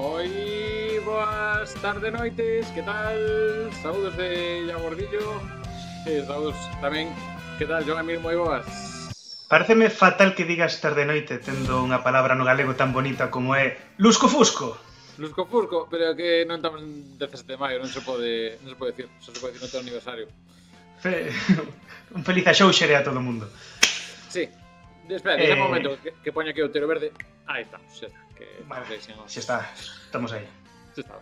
Moi boas tarde noites, que tal? Saúdos de Llagordillo e saúdos tamén Que tal, Joan Amir, moi boas. Pareceme fatal que digas tarde noite tendo unha palabra no galego tan bonita como é Lusco Fusco. Lusco Fusco, pero que non estamos 17 de maio, non se pode, non se pode decir, só se pode decir no teu aniversario. Fe... Un feliz axouxere a todo o mundo. Sí, espera, eh... un momento que, que poña aquí o tero verde. Aí estamos, xa está que vale, xa está, estamos aí. Xa está.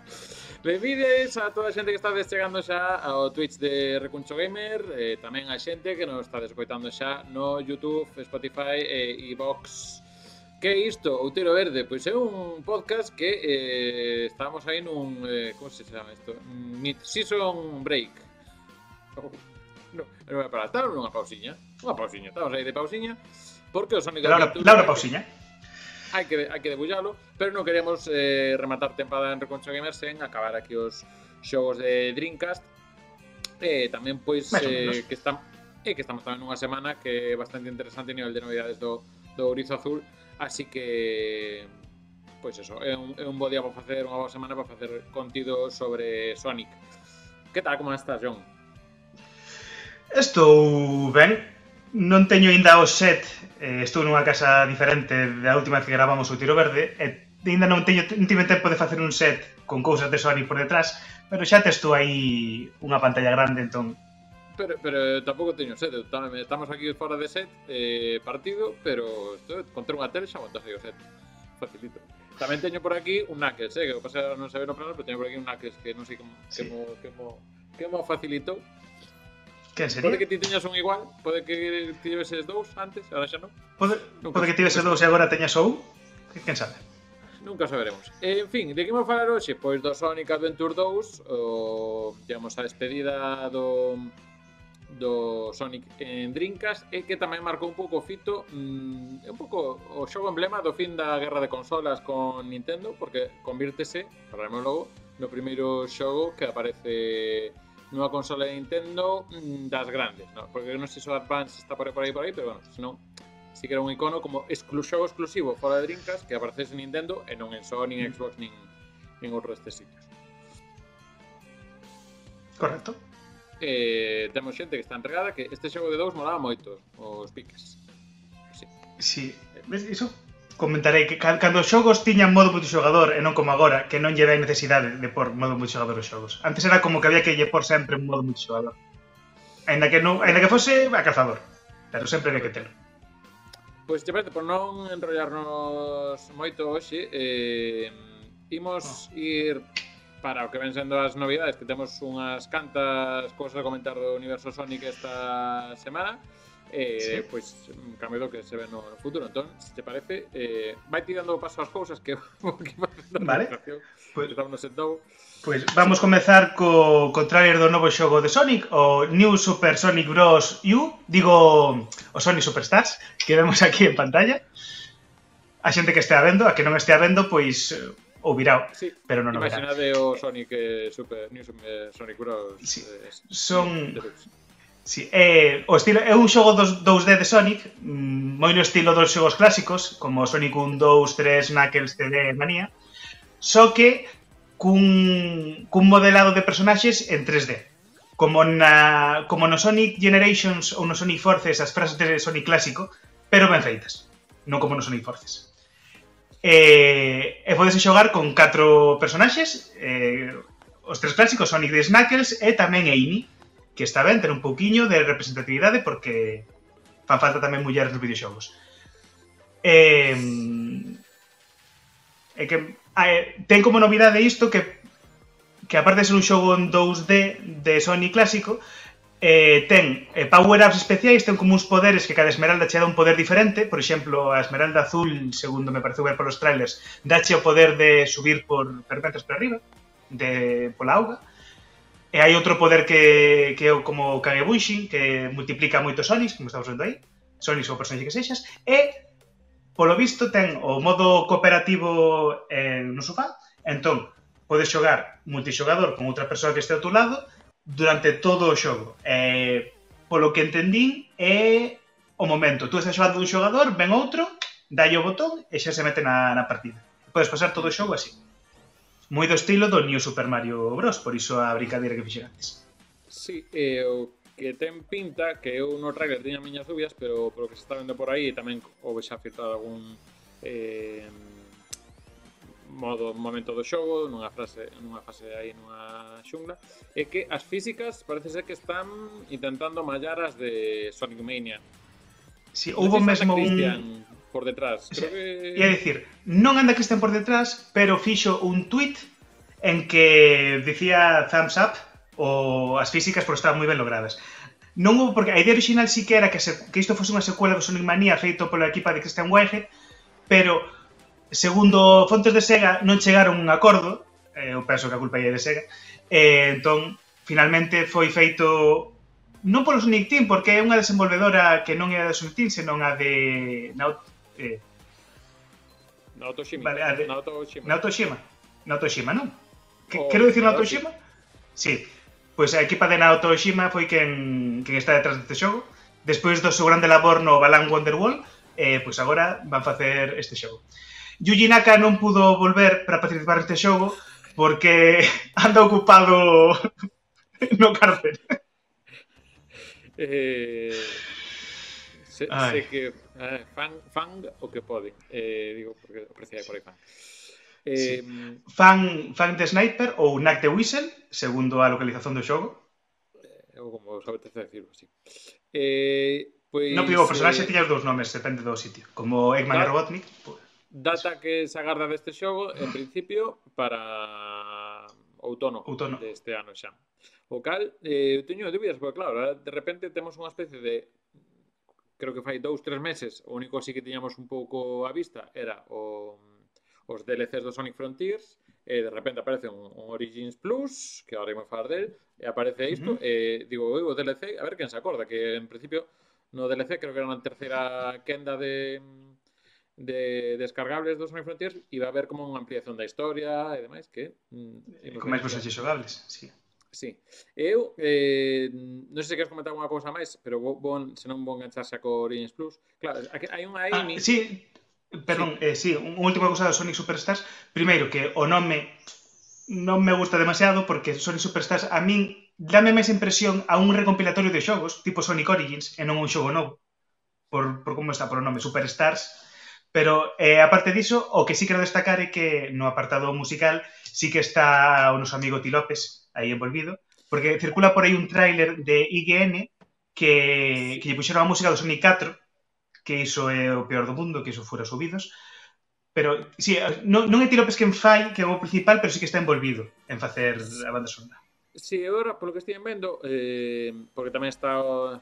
Benvides a toda a xente que está chegando xa ao Twitch de Recuncho Gamer eh, Tamén a xente que nos está descoitando xa no Youtube, Spotify eh, e iVox Que é isto? Outeiro Verde? Pois é un podcast que eh, estamos aí nun... Eh, como se chama isto? Mid-season mm, break oh, Non, non é para estar nunha pausiña Unha pausiña, estamos aí de pausiña Porque o Sonic Laura, Adventure... Laura Pausiña hai que, hai que debullalo, pero non queremos eh, rematar tempada en Reconcho Gamers sen acabar aquí os xogos de Dreamcast. E eh, tamén pois eh, que están e eh, que estamos tamén nunha semana que é bastante interesante a nivel de novidades do, do Ourizo Azul, así que pois eso, é un, é un bo día para facer unha boa semana para facer contido sobre Sonic. Que tal, como estás, John? Estou ben, non teño aínda o set, eh, estou nunha casa diferente da última vez que gravamos o Tiro Verde, e aínda non teño non tive tempo de facer un set con cousas de Sony por detrás, pero xa te estou aí unha pantalla grande, entón. Pero, pero tampouco teño set Estamos aquí fora de set eh, Partido, pero estou, contra unha tele xa montaxe o set Facilito. Tamén teño por aquí un Knuckles, eh, que o pasa non se ve no plano, pero teño por aquí un Knuckles que non sei como, sí. que, mo, que, mo, que mo facilitou Quen sería? Pode que ti teñas un igual, pode que ti lleveses dous antes, agora xa non. Pode, Nunca pode que tiveses dous e agora teñas ou? Quen sabe? Nunca saberemos. En fin, de que vamos falar hoxe? Pois do Sonic Adventure 2, o, digamos, a despedida do do Sonic en Dreamcast e que tamén marcou un pouco o fito mm, un pouco o xogo emblema do fin da guerra de consolas con Nintendo porque convírtese, falaremos logo, no primeiro xogo que aparece nunha consola de Nintendo mm, das grandes, non? Porque non sei se o Advance está por aí, por aí, por aí, pero bueno, senón si que era un icono como exclusivo exclusivo fora de Dreamcast que aparecese en Nintendo e non en Sony, nin mm. Xbox, nin, nin outro destes sitios. Correcto. Eh, temos xente que está entregada que este xogo de dous molaba moito os piques. Sí. sí. Ves, iso comentarei que cando os xogos tiñan modo multixogador e non como agora, que non lle dai necesidade de por modo multixogador os xogos. Antes era como que había que lle por sempre un modo multixogador. Ainda que non, ainda que fose a cazador, pero sempre había que telo. Pois, pues, parece, por non enrollarnos moito hoxe, eh, imos oh. ir para o que ven sendo as novidades, que temos unhas cantas cousas a comentar do universo Sonic esta semana eh, sí. pois un cambio do que se ve no, no futuro. Entón, se te parece, eh, vai tirando paso as cousas que, que vale. Pues, Estamos sentado. Pois vamos comezar co, co trailer do novo xogo de Sonic, o New Super Sonic Bros. U, digo, o Sonic Superstars, que vemos aquí en pantalla. A xente que estea vendo, a que non estea vendo, pois eh, ou virao, sí. pero non o verá. Imaginade o Sonic eh, Super, New Super Sonic Bros. Sí. Eh, son... Deluxe Sí, é, o estilo, é un xogo dos 2D de Sonic, mm, moi no estilo dos xogos clásicos, como Sonic 1, 2, 3, Knuckles, CD, Mania, só que cun, cun modelado de personaxes en 3D. Como, na, como no Sonic Generations ou no Sonic Forces as frases de Sonic clásico, pero ben feitas, non como no Sonic Forces. E, e podes xogar con catro personaxes, eh, os tres clásicos, Sonic de Knuckles e tamén Amy, que está ben ter un pouquiño de representatividade porque fan falta tamén mulleres nos videoxogos. Eh, é que eh, ten como novidade isto que que aparte de ser un xogo en 2D de Sony clásico, eh, ten eh, power-ups especiais, ten como uns poderes que cada esmeralda che dá un poder diferente, por exemplo, a esmeralda azul, segundo me pareceu ver polos trailers, dache o poder de subir por perpetuas para arriba, de pola auga, E hai outro poder que, que é como o Kagebunshin, que multiplica moitos Sonics, como estamos vendo aí, Sonics ou personaxe que sexas, e polo visto ten o modo cooperativo eh, no sofá, entón podes xogar multixogador con outra persoa que este ao teu lado durante todo o xogo. E, polo que entendín é o momento. Tú estás xogando un xogador, ven outro, dalle o botón e xa se mete na, na partida. Podes pasar todo o xogo así moi do estilo do New Super Mario Bros, por iso a brincadeira que fixera antes. Sí, e o que ten pinta que eu no trailer tiña miñas dúbias, pero polo que se está vendo por aí tamén houve xa filtrado algún eh, modo momento do xogo, nunha frase, nunha fase aí nunha xungla, é que as físicas parece ser que están intentando mallar as de Sonic Mania. Si, sí, houve mesmo un por detrás. Creo que... E dicir, non anda que estén por detrás, pero fixo un tweet en que dicía thumbs up ou as físicas por estar moi ben logradas. Non houve, porque a idea original sí que era que, se, que isto fose unha secuela do Sonic Mania feito pola equipa de Christian Whitehead, pero segundo fontes de Sega non chegaron un acordo, eh, eu penso que a culpa é de Sega, eh, entón finalmente foi feito non polo Sonic Team, porque é unha desenvolvedora que non é a de Sonic Team, senón a de Naut Eh, Naotoshima. Vale, Naotoshima. Na Otoshima, non? Oh, Quero dicir Naotoshima? Sí. Pois pues a equipa de Naotoshima foi quen, quen está detrás deste xogo. Despois do seu grande labor no Balan Wonderwall, eh, pois pues agora van facer este xogo. Yuji Naka non pudo volver para participar neste xogo porque anda ocupado no cárcel. Eh, Se, Ai. se que eh, fan, fan o que pode. Eh, digo, porque apreciai por aí fan. Eh, sí. Fan, fan de Sniper ou Nack the Whistle, segundo a localización do xogo. Eh, ou como os apetece decirlo, así. Eh, pois, non digo, o personaxe eh, tiña os dous nomes, depende do sitio. Como Eggman e Robotnik, pues, Data que se agarda deste xogo, en principio, para outono, outono. deste ano xa. O cal, eh, teño dúbidas, porque claro, eh, de repente temos unha especie de creo que fai dous, tres meses, o único así que tiñamos un pouco a vista era o, os DLCs do Sonic Frontiers, e de repente aparece un, un Origins Plus, que agora imos falar del, e aparece isto, uh -huh. e digo, o DLC, a ver quen se acorda, que en principio no DLC creo que era na terceira quenda de de descargables do Sonic Frontiers iba a haber como unha ampliación da historia e demais que... Mm, e con máis personaxes xogables, sí. Sí. Eu, eh, non sei se queres comentar unha cousa máis, pero vou, vou, senón vou engancharse a co Origins Plus. Claro, hai unha ah, Amy... Ah, sí, perdón, sí, eh, sí unha última cousa do Sonic Superstars. Primeiro, que o nome non me gusta demasiado, porque Sonic Superstars a min dame máis impresión a un recompilatorio de xogos, tipo Sonic Origins, e non un xogo novo, por, por como está por o nome, Superstars. Pero, eh, aparte diso, o que sí quero destacar é que no apartado musical sí que está o noso amigo Ti López aí envolvido, porque circula por aí un tráiler de IGN que, que lle puxeron a música do Sonic 4 que iso é o peor do mundo, que iso fora subidos. Pero, sí, non, non é Ti López quen fai, que é o principal, pero sí que está envolvido en facer a banda sonora. Sí, agora, polo que estive vendo, eh, porque tamén está o,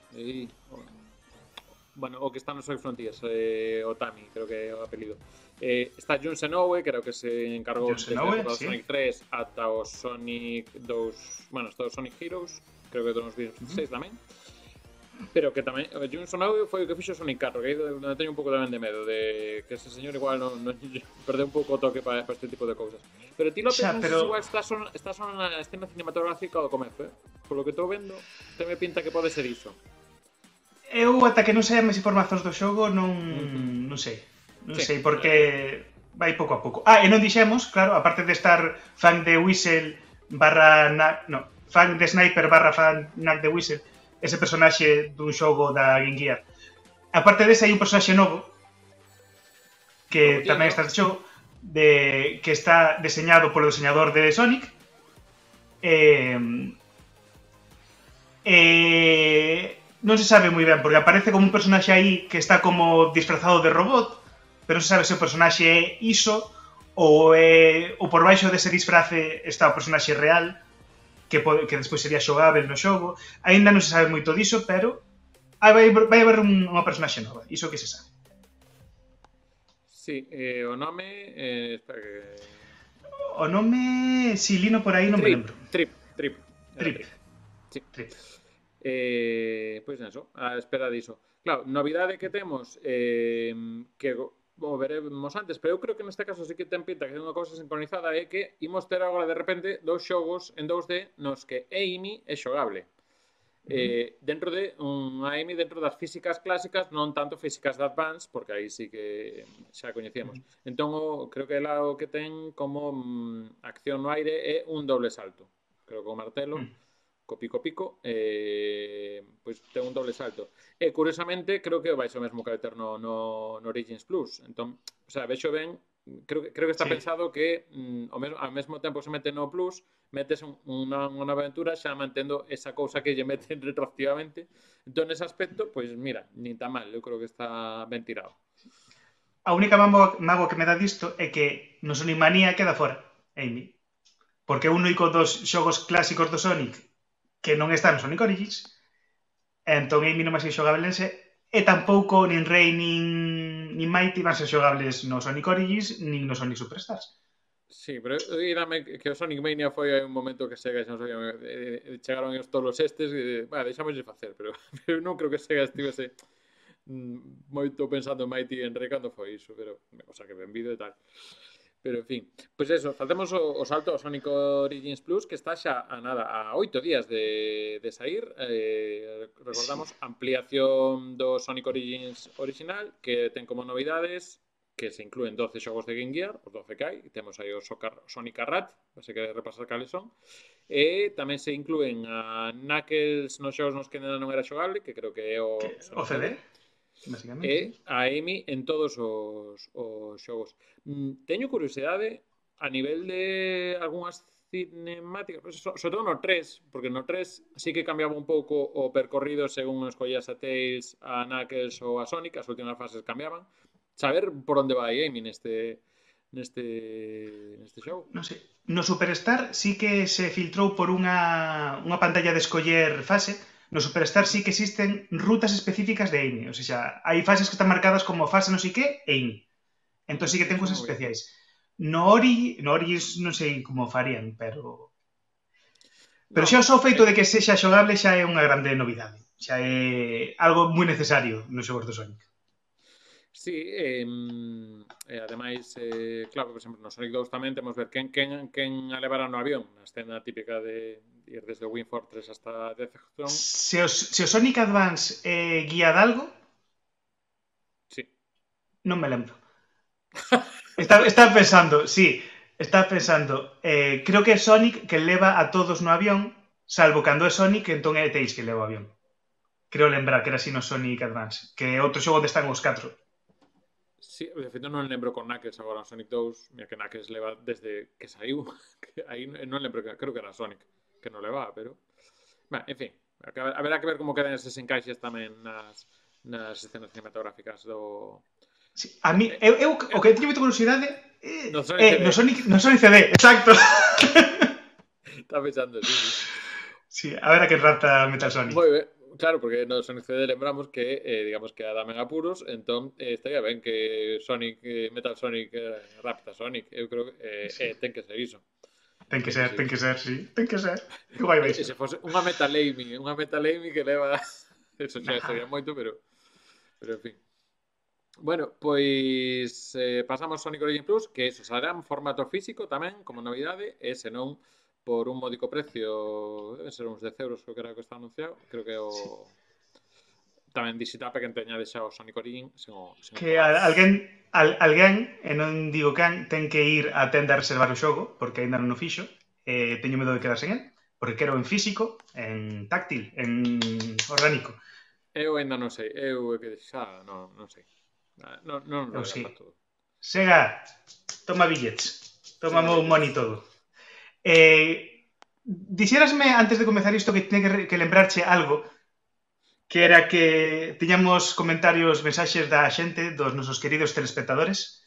bueno, o que está no Sonic Frontiers, eh, o Tami, creo que é o apelido. Eh, Eh, está Jun Senoue, creo que se encargou Jun Senoue, sí. Sonic 3 ata o Sonic 2, bueno, está o Sonic Heroes, creo que todos os vídeos uh -huh. 6 tamén. Pero que tamén, o eh, Jun Senoue foi o que fixo Sonic 4, que aí donde teño un pouco tamén de medo de que ese señor igual non, non perdeu un pouco o toque para, para este tipo de cousas. Pero ti lo pensas pero... igual está son, está son na escena cinematográfica do comezo, eh? Por lo que estou vendo, teme pinta que pode ser iso. Eu ata que non saian máis informazóns do xogo non, uh -huh. non sei. Sí. sei, porque vai pouco a pouco. Ah, e non dixemos, claro, aparte de estar fan de Whistle barra... Na, no, fan de Sniper barra fan Knack de Whistle, ese personaxe dun xogo da Game Gear. Aparte dese hai un personaxe novo que Como tamén está no xogo de, que está deseñado polo diseñador de Sonic eh, eh, non se sabe moi ben porque aparece como un personaxe aí que está como disfrazado de robot pero non se sabe se o personaxe é iso ou, é, ou por baixo dese disfrace está o personaxe real que, pode, que despois sería xogável no xogo aínda non se sabe moito diso pero vai, vai haber un, unha personaxe nova iso que se sabe Sí, eh, o nome... Eh, espera que... o nome si lino por aí non me Trip, lembro Trip, Trip. Era Trip. Sí. Trip. Eh, pois eso, a espera diso. Claro, novidade que temos eh, que o veremos antes, pero eu creo que neste caso sí que ten pinta que é unha cousa sincronizada é que imos ter agora de repente dous xogos en 2D nos que Amy é xogable. eh, dentro de un AMI dentro das físicas clásicas, non tanto físicas de Advance, porque aí sí que xa coñecíamos. Entón, o, creo que ela o que ten como mm, acción no aire é un doble salto. Creo que o martelo, mm. Co pico pico, eh, pois ten un doble salto. E, curiosamente, creo que vai ser o mesmo que no, no, no Origins Plus. Entón, o sea, vexo ben creo, creo que está sí. pensado que mm, ao, mesmo, ao mesmo tempo se mete no Plus metes un, unha, unha aventura xa mantendo esa cousa que lle meten retroactivamente entón nese aspecto, pois pues, mira nin tan mal, eu creo que está ben tirado a única mago, mago que me dá disto é que no Sonic Manía queda fora Amy porque un único dos xogos clásicos do Sonic que non está no Sonic Origins, entón Amy non vai ser xogable e tampouco nin Rey nin, nin Mighty van ser xogables no Sonic Origins nin no Sonic Superstars. Sí, pero dame que o Sonic Mania foi hai un momento que Sega xa non sabía, eh, eh, chegaron os tolos estes e eh, bah, deixamos de facer, pero, pero non creo que Sega estivese mm, moito pensando en Mighty en Rey cando foi iso, pero o sea, que benvido e tal. Pero, en fin, pois pues eso, facemos o, o salto ao Sonic Origins Plus que está xa a nada, a oito días de, de sair eh, recordamos sí. ampliación do Sonic Origins original que ten como novidades que se incluen 12 xogos de Game Gear, os 12 que hai, temos aí o Sonic Arrat, se que repasar cales son, e tamén se incluen a Knuckles nos xogos nos que non era xogable, que creo que é o... Que, o CD? CD e a Amy en todos os, os xogos. Mm, teño curiosidade a nivel de algunhas cinemáticas, sobre so todo no 3, porque no 3 sí que cambiaba un pouco o percorrido según escollías a Tails, a Knuckles ou a Sonic, as últimas fases cambiaban. Saber por onde vai Amy neste neste neste show. Non sei. No Superstar sí que se filtrou por unha unha pantalla de escoller fase, No Superstar sí que existen rutas específicas de Amy. O sea, hai fases que están marcadas como fase non sei que e Amy. Entón sí que ten cousas especiais. No Ori, no Ori non sei como farían, pero... Pero xa o só feito eh, de que sexa xogable xa é unha grande novidade. Xa é algo moi necesario nos xogos do Sonic. Sí, eh, eh, ademais, eh, claro, por exemplo, no Sonic 2 tamén temos ver quen, quen, quen a levará no avión, a escena típica de, ir desde Wing Fortress hasta Defectron. Se o, se o Sonic Advance eh, guía de algo? Sí. Non me lembro. está, está pensando, sí, está pensando, eh, creo que é Sonic que leva a todos no avión, salvo cando é Sonic, entón é Tails que leva o avión. Creo lembrar que era así no Sonic Advance, que é outro xogo onde están os catro. Sí, de feito non lembro con Knuckles agora Sonic 2, mira que Knuckles leva desde que saiu, que aí non lembro, creo que era Sonic que non leva, pero... Ben, en fin, haberá que ver como quedan eses encaixes tamén nas, nas escenas cinematográficas do... Sí, a mí, eu, eu o que teño moita curiosidade eh, no Sonic, eh, no Sonic, no Sonic CD, exacto. Está pensando, sí, sí. Sí, a ver a que rapta Metal Sonic. Moi ben, claro, porque no Sonic CD lembramos que, eh, digamos que a damen apuros, entón eh, estaría ben que Sonic, eh, Metal Sonic eh, rapta Sonic. Eu creo que eh, sí. eh, ten que ser iso. Ten que ser, sí. ten que ser, sí. Ten que ser. Que vai vai. Se fose unha metalaming, unha metalaming que leva... Eso xa estaría moito, pero... Pero, en fin. Bueno, pois eh, pasamos Sonic Origin Plus, que eso será en formato físico tamén, como novidade, e senón por un módico precio, deben ser uns 10 euros, creo que era o que está anunciado, creo que o... Sí tamén visitar para que enteñades xa o Sonic Origin sen o, sen que o... Alguén al, alguén, e non digo can, ten que ir á tenda a reservar o xogo, porque aínda non o fixo, e teño medo de quedar sen el, porque quero en físico, en táctil, en orgánico. Eu aínda non sei, eu que xa non, non sei. Ah, non, non, non, non sí. todo. Sega, toma billets, toma sí, un money todo. Eh, dixérasme antes de comezar isto que tiene que, que lembrarche algo, que era que tiñamos comentarios, mensaxes da xente, dos nosos queridos telespectadores.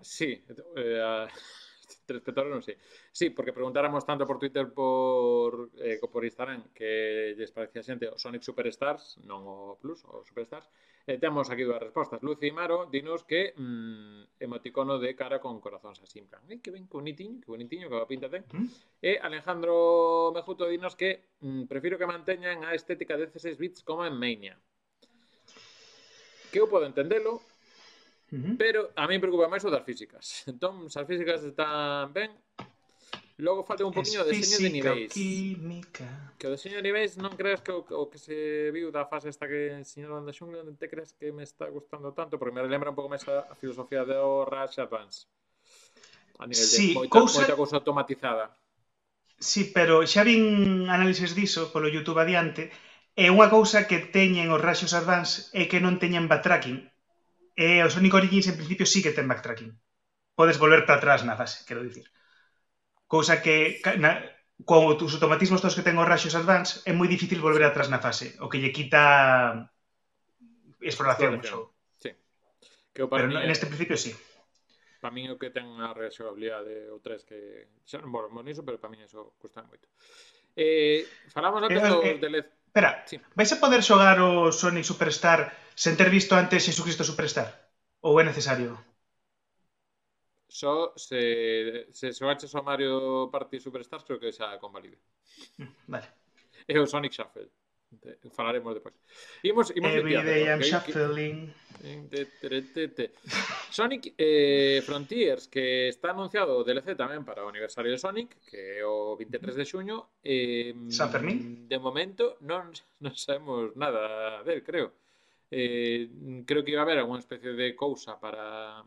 Sí, eh, telespectadores non sei. Sí, porque preguntáramos tanto por Twitter por, eh, por Instagram que lles parecía xente o Sonic Superstars, non o Plus, o Superstars. E eh, temos aquí dúas respostas. Lucy e Maro dinos que mm, emoticono de cara con corazóns así, en plan, eh, que ben, que bonitinho, que bonitiño, que va pinta ten. Mm. E Alejandro Mejuto dinos que mm, prefiro que manteñan a estética de 16 bits como en Mania. Que eu podo entendelo, uh -huh. pero a mí me preocupa máis o das físicas. Entón, as físicas están ben, Logo falta un poquinho de deseño de niveis. Química. Que o deseño de niveis non crees que o, o que se viu da fase esta que enseñaron da xungla te crees que me está gustando tanto? Porque me lembra un pouco máis a filosofía do Rush Advance. A nivel sí, de moita, cousa... moita cousa automatizada. Sí, pero xa vin análises diso polo YouTube adiante e unha cousa que teñen os Rush Advance é que non teñen backtracking. E o Sonic Origins en principio sí que ten backtracking. Podes volver para atrás na fase, quero dicir. Cousa que na, con os automatismos todos que ten os rayos advance é moi difícil volver atrás na fase, o que lle quita exploración. Claro, sí. Que o Pero no, neste é... principio sí. Para min é o que ten a rexogabilidade o 3 que xa non volvemos niso, pero para min eso custa moito. Eh, falamos antes eh, do eh, DLC. Espera, sí. vais a poder xogar o Sonic Superstar sen ter visto antes Jesucristo Superstar? Ou é necesario? só se, se, se baches o Mario Party Superstars creo que xa convalide. Mm, vale. E o Sonic Shuffle. Falaremos depois. Imos, imos Every de day I'm shuffling. Sonic eh, Frontiers, que está anunciado o DLC tamén para o aniversario de Sonic, que é o 23 de xuño. Eh, San Fermín? De momento non, non sabemos nada del, creo. Eh, creo que iba a haber alguna especie de cousa para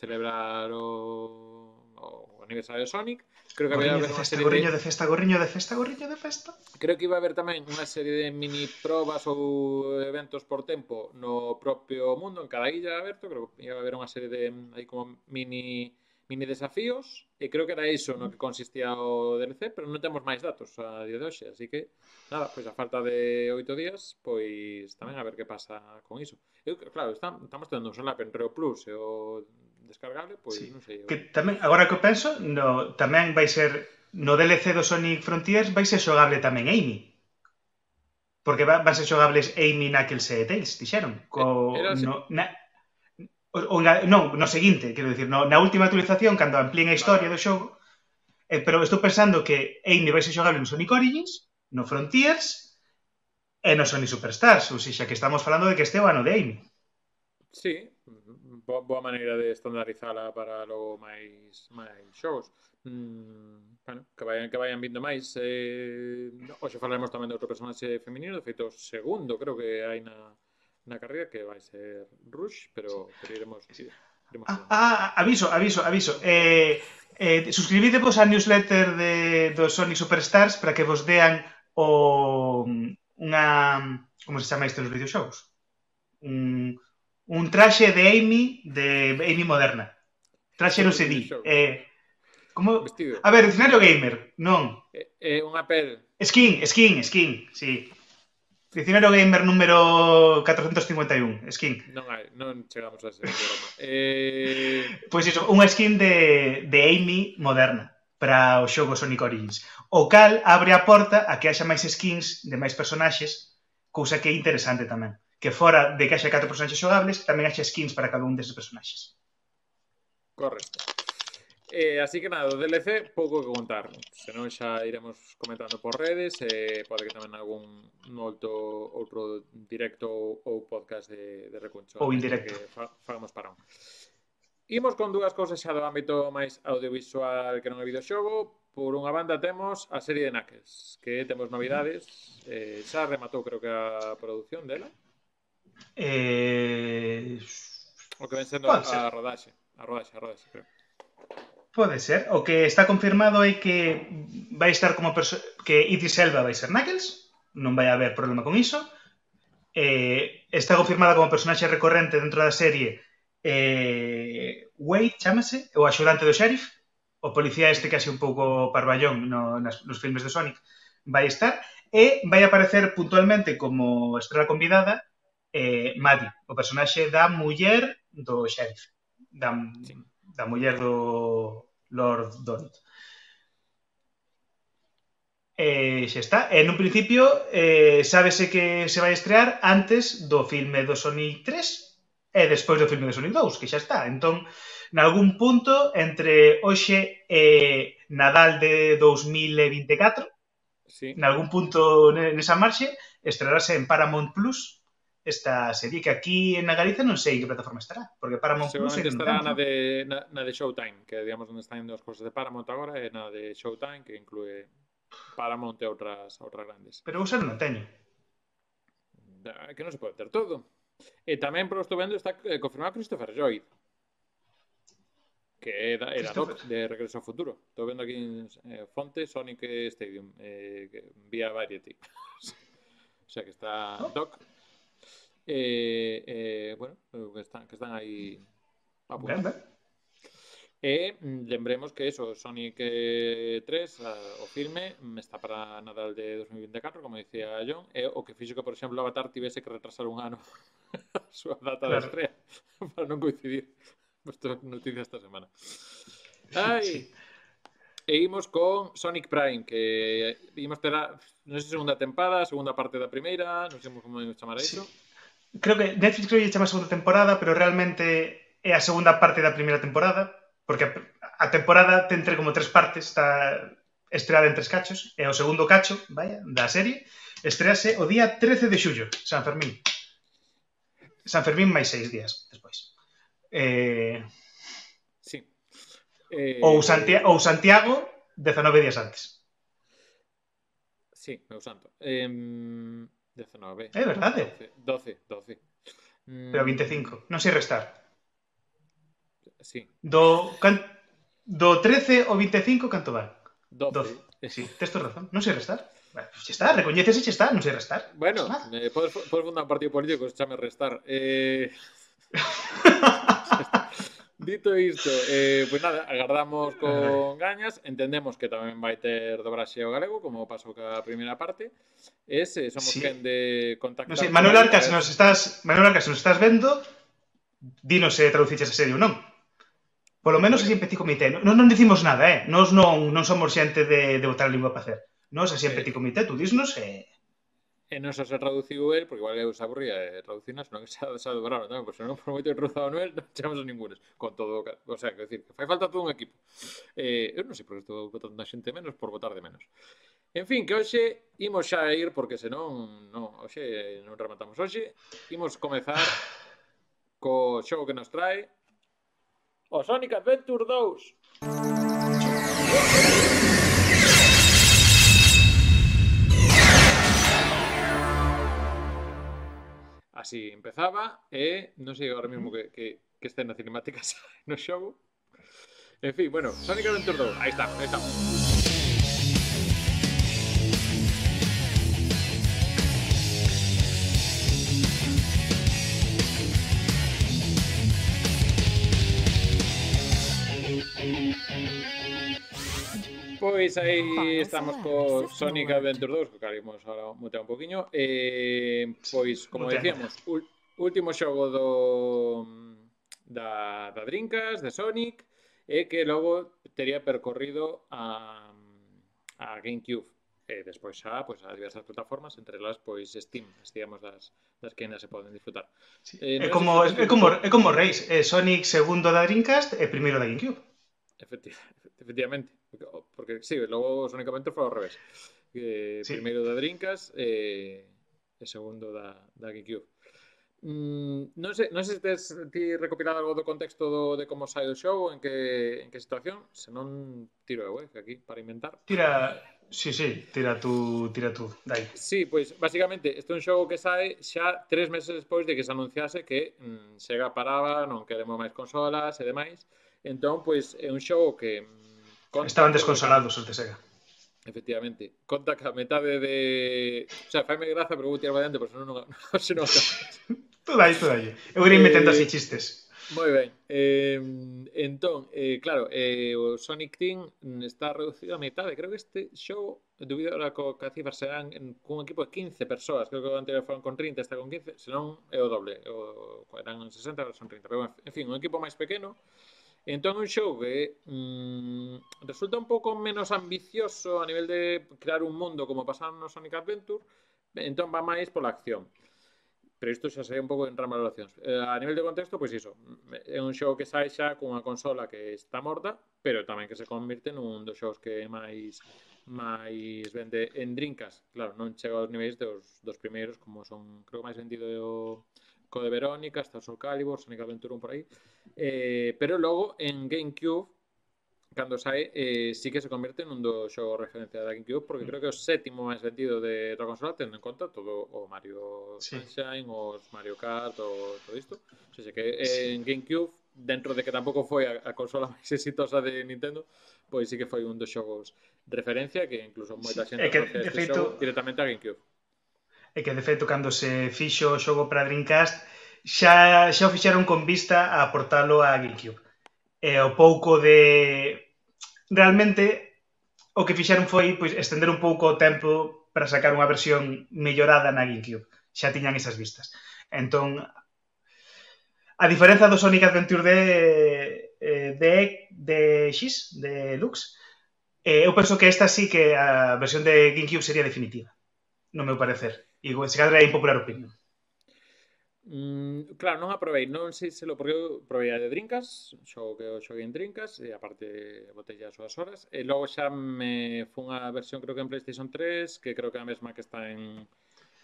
celebrar o, o aniversario de Sonic. Creo que gorriño había de festa, gorriño de... de festa, gorriño de festa, gorriño de festa. Creo que iba a haber tamén unha serie de mini probas ou eventos por tempo no propio mundo, en cada illa aberto, creo que iba a haber unha serie de mm, aí como mini mini desafíos E creo que era iso no que consistía o DLC, pero non temos máis datos a día de hoxe, así que nada, pois a falta de oito días, pois tamén a ver que pasa con iso. Eu, claro, está, estamos tendo un solap entre o Plus e o descargable, pois sí. non sei. Eu... Que tamén, agora que penso, no, tamén vai ser no DLC do Sonic Frontiers vai ser xogable tamén Amy. Porque van va ser xogables Amy, Knuckles e Tails, dixeron. Co, era, no, na, O, o, non, no seguinte, quero dicir, no, na última actualización, cando amplíen a historia do xogo, eh, pero estou pensando que Aine vai ser xogable no Sonic Origins, no Frontiers, e no Sonic Superstars, ou xa que estamos falando de que este é o ano de Aine. Sí, boa, boa maneira de estandarizala para logo máis máis xogos. Mm, bueno, que vayan que vayan vindo máis. Eh, hoxe falaremos tamén de outro personaxe feminino, de feito segundo, creo que hai na na carreira que vai ser Rush, pero, pero iremos... iremos ah, ah, ah, aviso, aviso, aviso. Eh, eh, suscribidevos á newsletter de, do Sony Superstars para que vos dean o mm, unha... Como se chama isto nos videoxogos? Un, un traxe de Amy, de Amy moderna. Traxe no CD. Eh, como... Vestido. A ver, diccionario gamer, non. É eh, eh, unha pel. Skin, skin, skin, sí. Prisionero Gamer número 451, skin. Non hai, non chegamos a ese programa. eh... Pois iso, unha skin de, de Amy moderna para o xogo Sonic Origins. O cal abre a porta a que haxa máis skins de máis personaxes, cousa que é interesante tamén. Que fora de que haxa catro personaxes xogables, tamén haxa skins para cada un deses personaxes. Correcto. Eh, así que nada, do DLC pouco que contar. Senón xa iremos comentando por redes e eh, pode que tamén algún outro, outro directo ou, ou podcast de, de Recuncho. Ou indirecto. Que fa, fagamos parón. Imos con dúas cousas xa do ámbito máis audiovisual que non é videoxogo. Por unha banda temos a serie de Knuckles, que temos novidades. Eh, xa rematou creo que a produción dela. Eh... O que ven sendo a rodaxe. A rodaxe, a rodaxe, creo. Pode ser. O que está confirmado é que vai estar como que Idris Elba vai ser Knuckles, non vai haber problema con iso. Eh, está confirmada como personaxe recorrente dentro da serie eh, Wade, chámase, o axudante do sheriff, o policía este casi un pouco parballón no, nas, nos filmes de Sonic, vai estar, e vai aparecer puntualmente como estrela convidada eh, Maddie, o personaxe da muller do sheriff, da, sí da muller do Lord Donut. E eh, xa está. E nun principio eh, sábese que se vai estrear antes do filme do Sonic 3 e despois do filme do Sonic 2, que xa está. Entón, nalgún punto entre hoxe e Nadal de 2024, sí. nalgún punto nesa marxe, estrearase en Paramount Plus esta serie que aquí en Galiza non sei que plataforma estará, porque Paramount Plus é estará na de, na, na de Showtime, que digamos onde están as cousas de Paramount agora e na de Showtime que inclúe Paramount e outras outras grandes. Pero usa non teño. Da, que non se pode ter todo. E tamén por estou vendo está eh, confirmado Christopher Lloyd. Que era, era Doc de Regreso ao Futuro. Estou vendo aquí en eh, fonte Sonic Stadium, eh, vía Variety. o sea que está oh. Doc eh, eh, bueno, eh, que están, que están aí a ben, ben. E lembremos que eso, Sonic eh, 3, eh, o filme, está para Nadal de 2024, como dicía John, e o que fixo que, por exemplo, Avatar tivese que retrasar un ano a súa data claro. de estrea para non coincidir. Isto noticia esta semana. Ai. Sí. E imos con Sonic Prime, que imos ter a, non sei, segunda tempada, segunda parte da primeira, non sei como chamar a iso. Sí creo que Netflix creo que chama a segunda temporada, pero realmente é a segunda parte da primeira temporada, porque a temporada ten entre como tres partes, está estreada en tres cachos, e o segundo cacho, vaya, da serie, estrease o día 13 de xullo, San Fermín. San Fermín máis seis días despois. Eh... Sí. Eh... Ou, Santiago, ou Santiago 19 días antes. Sí, meu santo. Eh, 19. É verdade, 12, 12. 12. Mm, pero 25. Non sei restar. Sí, Do, can, do 13 ao 25 canto van? 12. 12. Sí, toda razón. Non sei restar. Bueno, pues está, recoñeces e xa está, non sei restar. Bueno, Nada. eh, podes, podes fundar un partido político que se chame restar. Eh... Dito isto, eh, pois nada, agardamos con gañas, entendemos que tamén vai ter dobraxe ao galego, como pasou ca primeira parte, ese, somos sí. quen de contactar... No sé, Manuel Arcas, nos estás, Manuel Arcas, nos estás vendo, dinos se traduciches a serio ou non. Polo menos así empecé comité. Non, non dicimos nada, eh? Nos non, non somos xente de, de botar a lingua para hacer. Nos así empecé comité, tú disnos e... Eh... Eh, e non só se traduciu el, porque igual eu se aburría de traducinas, non que se, se adobraron tamén, porque senón por moito que cruzado Noel non chegamos a ningunes, con todo, o sea, que decir, que fai falta todo un equipo. Eh, eu non sei por que estou votando a xente menos por votar de menos. En fin, que hoxe imos xa a ir, porque senón, non, hoxe non rematamos hoxe, imos comezar co xogo que nos trae o Sonic Adventure 2. así empezaba. E no sé ahora mismo que, que, que escena cinemática no show. En fin, bueno, Sonic Adventure 2. Ahí está, ahí está. Pois aí estamos co Sonic Adventure 2, que carimos ahora mutear un poquinho. Eh, pois, como Mutea. decíamos, último xogo do da, da Drinkas, de Sonic, e eh, que logo tería percorrido a, a GameCube eh, e despois xa pois, a diversas plataformas, entre elas pois Steam, as digamos das, das que ainda se poden disfrutar. Sí. Eh, é, como, é, como, é como Reis, eh, Sonic segundo da Dreamcast eh, e primeiro da GameCube. Efecti efectivamente, porque, porque sí, logo Sonic Adventure foi ao revés. Eh, sí. Primeiro da Drinkas eh, e segundo da, da GameCube. Mm, non sei, non sei se tes ti recopilado algo do contexto do, de como sai o xogo, en que, en que situación, se non tiro eu, eh, que aquí para inventar. Tira, sí, sí, tira tú, tira tú, dai. Sí, pois pues, basicamente este é un xogo que sai xa tres meses despois de que se anunciase que mm, Sega paraba, non queremos máis consolas e demais, Entón, pois, é un xogo que... Mm, conta, Estaban desconsolados os de Sega. Efectivamente. Conta que a metade de... O sea, faime graza, pero vou tirar adiante, pero senón non... Se non... todo aí, todo aí. Eu irei eh... metendo así eh, chistes. Moi ben. Eh, entón, eh, claro, eh, o Sonic Team está reducido a metade. Creo que este show, dubido ahora co, que a cifra serán en, cun equipo de 15 persoas. Creo que o anterior foron con 30, está con 15. Senón é o doble. O, eran 60, son 30. Pero, bueno, en fin, un equipo máis pequeno. Eh, Entón, un show que mm, resulta un pouco menos ambicioso a nivel de crear un mundo como pasaron no Sonic Adventure. Entón, va máis pola acción. Pero isto xa sería un pouco en rama de relacións. Eh, a nivel de contexto, pois iso, é un xogo que sai xa cunha consola que está morta, pero tamén que se convirte nun dos xogos que máis máis vende en Drinkas, claro, non chega aos niveis dos, dos primeiros, como son, creo que máis vendido o co de Verónica, o Soul Calibur, Sonic Adventure 1 por aí, eh, pero logo en GameCube cando sae, eh, sí que se convierte nun do xogo referencia da GameCube, porque creo que é o sétimo máis vendido de toda consola, tendo en conta todo o Mario sí. Sunshine, os Mario Kart, o todo isto. O sea, que eh, en GameCube, dentro de que tampouco foi a, a consola máis exitosa de Nintendo, pois sí que foi un dos xogos referencia que incluso xente sí, que, de feito, xogo directamente a GameCube. e que de feito cando se fixo o xogo para Dreamcast xa, xa o fixeron con vista a portalo a Gamecube. E o pouco de... Realmente, o que fixeron foi pois, estender un pouco o tempo para sacar unha versión mellorada na Gamecube. Xa tiñan esas vistas. Entón, a diferenza do Sonic Adventure de, eh, de, de X, de Lux, eh, eu penso que esta sí que a versión de Gamecube sería definitiva, no meu parecer e se cadra é impopular opinión. Mm, claro, non aprovei, non sei se lo porque eu provei a de drinkas, xogo que eu xoguei en drinkas e eh, aparte botei as súas horas e eh, logo xa me fun a versión creo que en PlayStation 3, que creo que é a mesma que está en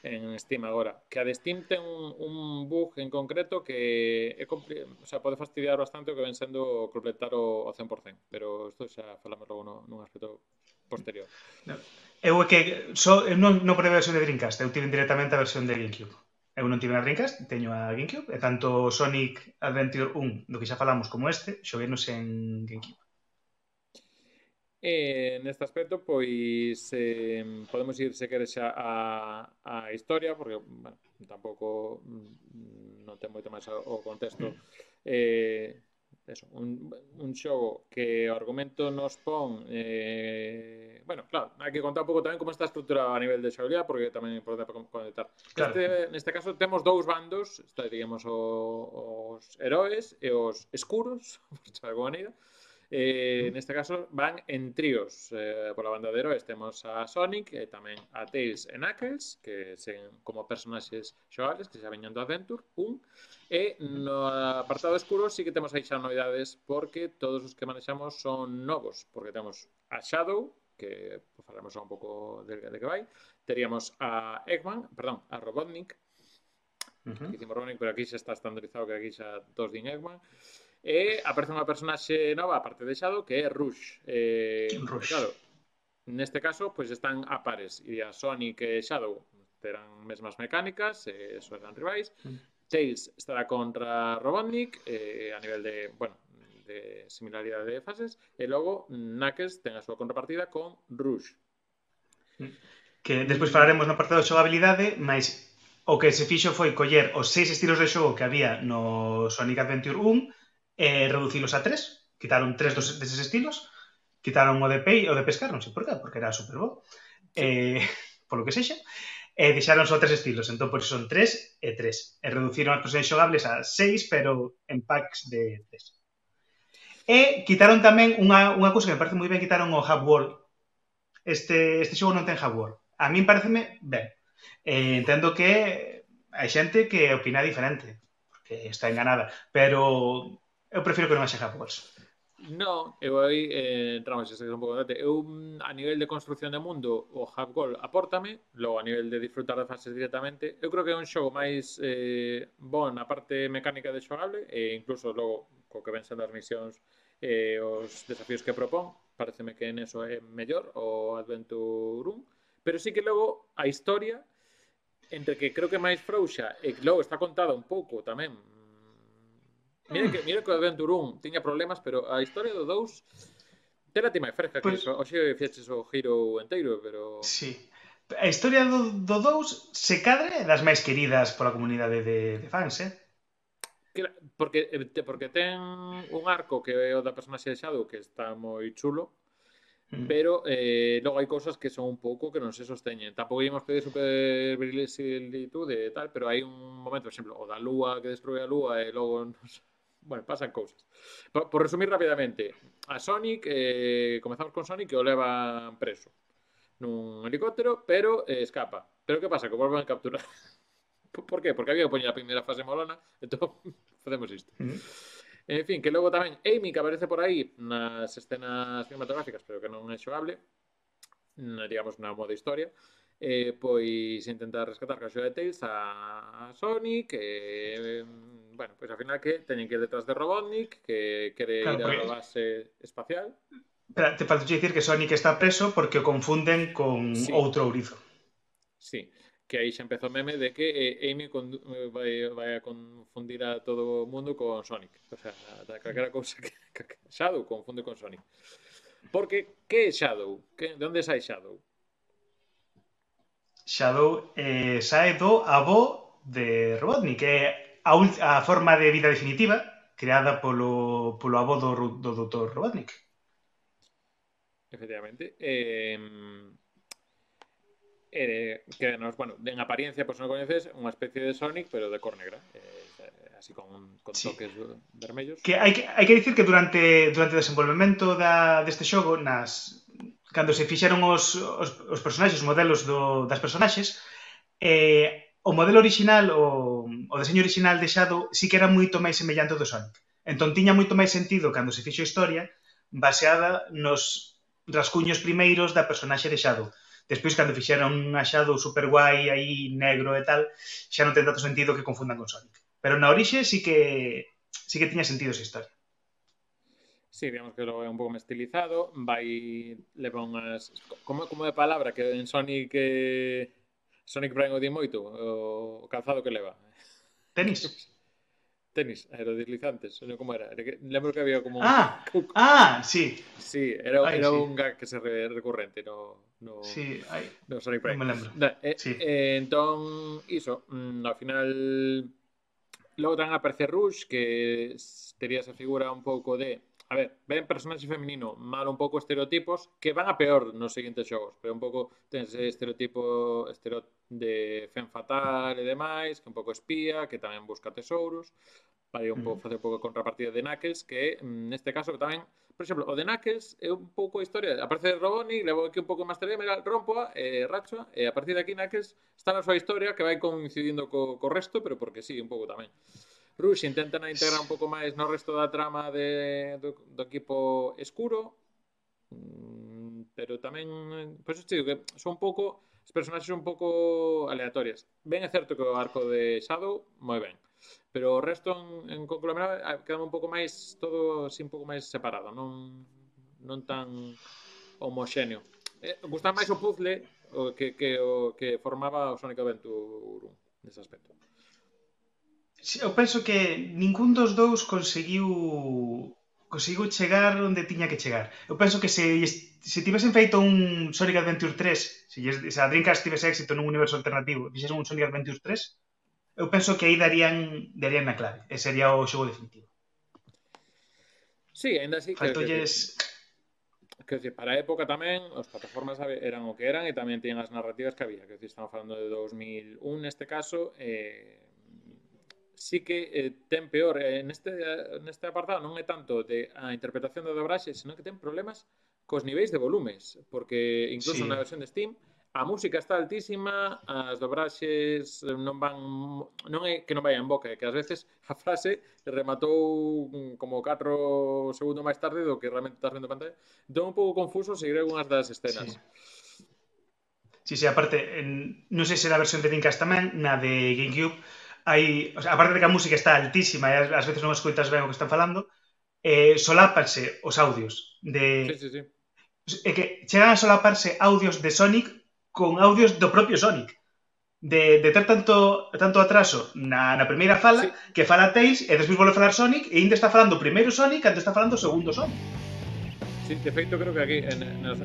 en Steam agora, que a de Steam ten un, un bug en concreto que é o sea, pode fastidiar bastante o que ven sendo completar o, o 100%, pero isto xa falamos logo no, nun aspecto posterior. No. Eu é que só, eu non, non probei a versión de Dreamcast, eu tive directamente a versión de Gamecube. Eu non tive a Dreamcast, teño a Gamecube, e tanto Sonic Adventure 1, do que xa falamos, como este, xoguenos en Gamecube. E neste aspecto, pois, eh, podemos ir, se queres, xa a, a historia, porque, bueno, tampouco mm, non ten moito máis o contexto mm. eh, eso, un, un xogo que o argumento nos pon eh, bueno, claro, hai que contar un pouco tamén como está estruturado a nivel de xabilidade porque tamén é importante conectar claro. este, neste caso temos dous bandos está, digamos, o, os heróis e os escuros por alguma maneira Eh, neste caso van en tríos. Eh, pola banda de heróis temos a Sonic eh, e tamén a Tails e Knuckles que sen como personaxes xoables que xa veñan do Adventure 1 e no apartado escuro sí que temos aí xa novidades porque todos os que manexamos son novos porque temos a Shadow que pues, falaremos un pouco de, de que vai teríamos a Eggman perdón, a Robotnik. Uh -huh. Aquí dicimos Robotnik pero aquí xa está estandarizado que aquí xa todos din Eggman e aparece unha personaxe nova, aparte de Shadow, que é Rush. Eh, Rush. Claro, neste caso, pois pues, están a pares, e a Sonic e Shadow terán mesmas mecánicas, eh, eran rivais. Mm. Tails estará contra Robotnik eh, a nivel de, bueno, de similaridade de fases e logo Knuckles ten a súa contrapartida con Rush. Mm. Que despois falaremos na parte da xogabilidade, mas o que se fixo foi coller os seis estilos de xogo que había no Sonic Adventure 1 eh, reducilos a tres. Quitaron tres dos, deses estilos. Quitaron o de, pei, o de pescar, non sei por qué, porque era Super Bowl. Eh, polo que sexa. E eh, deixaron só tres estilos, entón por iso son tres e tres. E reduciron as posibilidades xogables a seis, pero en packs de tres. E quitaron tamén unha, unha cousa que me parece moi ben, quitaron o Hub World. Este, este xogo non ten Hub World. A mí pareceme ben. Eh, entendo que hai xente que opina diferente, porque está enganada, pero eu prefiro que non haxa Hogwarts. Non, eu aí, eh, entramos, xa un pouco debate. Eu, mm, a nivel de construción de mundo, o Half Goal apórtame, logo a nivel de disfrutar das fases directamente, eu creo que é un xogo máis eh, bon na parte mecánica de xogable, e incluso logo, co que ven sendo as misións, eh, os desafíos que propón, pareceme que en eso é mellor, o Adventure 1, pero sí que logo a historia, entre que creo que máis frouxa, e logo está contada un pouco tamén, Mira mm. que, mira que o avión Durum tiña problemas, pero a historia do 2 tela ti máis fresca, pues, que oxe fiaches o giro enteiro, pero... Sí. A historia do, do 2 se cadre das máis queridas pola comunidade de, de fans, eh? Porque, eh, porque ten un arco que é o da personaxe de Shadow que está moi chulo, mm. pero eh, logo hai cousas que son un pouco que non se sosteñen. Tampouco íamos pedir super verosimilitude e tal, pero hai un momento, por exemplo, o da lúa que destrue a lúa e logo non bueno, pasan cousas. Por, por resumir rapidamente, a Sonic, eh, comezamos con Sonic que o leva preso nun helicóptero, pero eh, escapa. Pero que pasa? Que volven a capturar. por qué? Porque había que poñer a primeira fase molona, entón facemos isto. Uh -huh. En fin, que logo tamén Amy que aparece por aí nas escenas cinematográficas, pero que non é xogable. digamos, na modo historia, eh, pois intentar rescatar ca de Tails a, a Sonic e, eh, bueno, pois ao final que teñen que ir detrás de Robotnik que quere claro, ir porque... base espacial Pero te falta dicir que Sonic está preso porque o confunden con sí. outro ourizo Sí, que aí xa empezou o meme de que eh, Amy con, eh, vai, eh, vai a confundir a todo o mundo con Sonic o sea, da calquera cousa que, que Shadow confunde con Sonic porque que é Shadow? Que, de onde sai Shadow? Shadow eh, sae do avó de Robotnik, que é a, a forma de vida definitiva creada polo, polo avó do, do doutor Robotnik. Efectivamente. Eh, eh, que nos, bueno, en apariencia, pues non coñeces, unha especie de Sonic, pero de cor negra. Eh, así con, con sí. toques vermellos. Que hai que, hai que dicir que durante, durante o desenvolvemento da, deste xogo, nas, cando se fixeron os, os, os personaxes, os modelos do, das personaxes, eh, o modelo original, o, o deseño original de Shadow, sí que era moito máis semellante ao do Sonic. Entón tiña moito máis sentido cando se fixo a historia baseada nos rascuños primeiros da personaxe de Shadow. Despois, cando fixeron a Shadow super guai, aí negro e tal, xa non ten tanto sentido que confundan con Sonic. Pero na orixe sí que, sí que tiña sentido esa historia. Sí, digamos que lo é un pouco máis estilizado, vai leva unhas como como de palabra que en Sonic eh, Sonic Prime o di moito, o, calzado que leva. Tenis. Tenis, aerodeslizantes, como era. lembro que había como un... Ah, ah, sí. Sí, era, Ay, era sí. un gag que se re, recurrente no, no, sí, ay, no Sonic Prime. Me lembro. Da, eh, sí. eh, entón, iso, mm, ao final logo tan aparece Rush que tería esa figura un pouco de a ver, ven personaxe feminino mal un pouco estereotipos que van a peor nos seguintes xogos, pero un pouco tens estereotipo estereo de fen fatal e demais, que un pouco espía, que tamén busca tesouros, para un mm. pouco facer un pouco contrapartida de Knuckles, que mm, neste caso que tamén, por exemplo, o de Knuckles é un pouco a historia, aparece Robotnik, levo aquí un pouco máis tarde, mira, rompoa, eh, rachoa, e a partir de aquí Knuckles está na súa historia que vai coincidindo co, co resto, pero porque sí, un pouco tamén. Rush intentan integrar un pouco máis no resto da trama de, do, do equipo escuro, mm, pero tamén, pois pues, que son un pouco, os personaxes son un pouco aleatorias. Ben é certo que o arco de Shadow moi ben, pero o resto en, en conglomerado ah, queda un pouco máis todo así un pouco máis separado, non non tan homoxéneo. Eh, gusta máis o puzzle o que, que, o que formaba o Sonic Adventure 1 nese aspecto eu penso que ningún dos dous conseguiu conseguiu chegar onde tiña que chegar. Eu penso que se, se tivesen feito un Sonic Adventure 3, se, se a Dreamcast tivese éxito nun universo alternativo, fixesen un Sonic Adventure 3, eu penso que aí darían, darían na clave. E sería o xogo definitivo. Sí, ainda así... Faltolles... Que, que, que para a época tamén as plataformas eran o que eran e tamén tiñan as narrativas que había. Que estamos falando de 2001 neste caso, eh, sí que eh, ten peor eh, neste, neste apartado non é tanto de a interpretación da dobraxe, senón que ten problemas cos niveis de volumes, porque incluso sí. na versión de Steam a música está altísima, as dobraxes non van non é que non vai en boca, é que ás veces a frase rematou como 4 segundos máis tarde do que realmente estás vendo pantalla. Dou un pouco confuso seguir algunhas das escenas. Sí, sí, sí aparte, en, non sei se na versión de Dreamcast tamén, na de GameCube, hai, o sea, aparte de que a música está altísima e ás veces non escoitas ben o que están falando, eh, solápanse os audios de... Sí, sí, sí. É que chegan a solaparse audios de Sonic con audios do propio Sonic. De, de ter tanto, tanto atraso na, na primeira fala sí. que fala Tails e despois volve a falar Sonic e ainda está falando o primeiro Sonic cando está falando o segundo Sonic. Sí, de feito creo que aquí en, en el,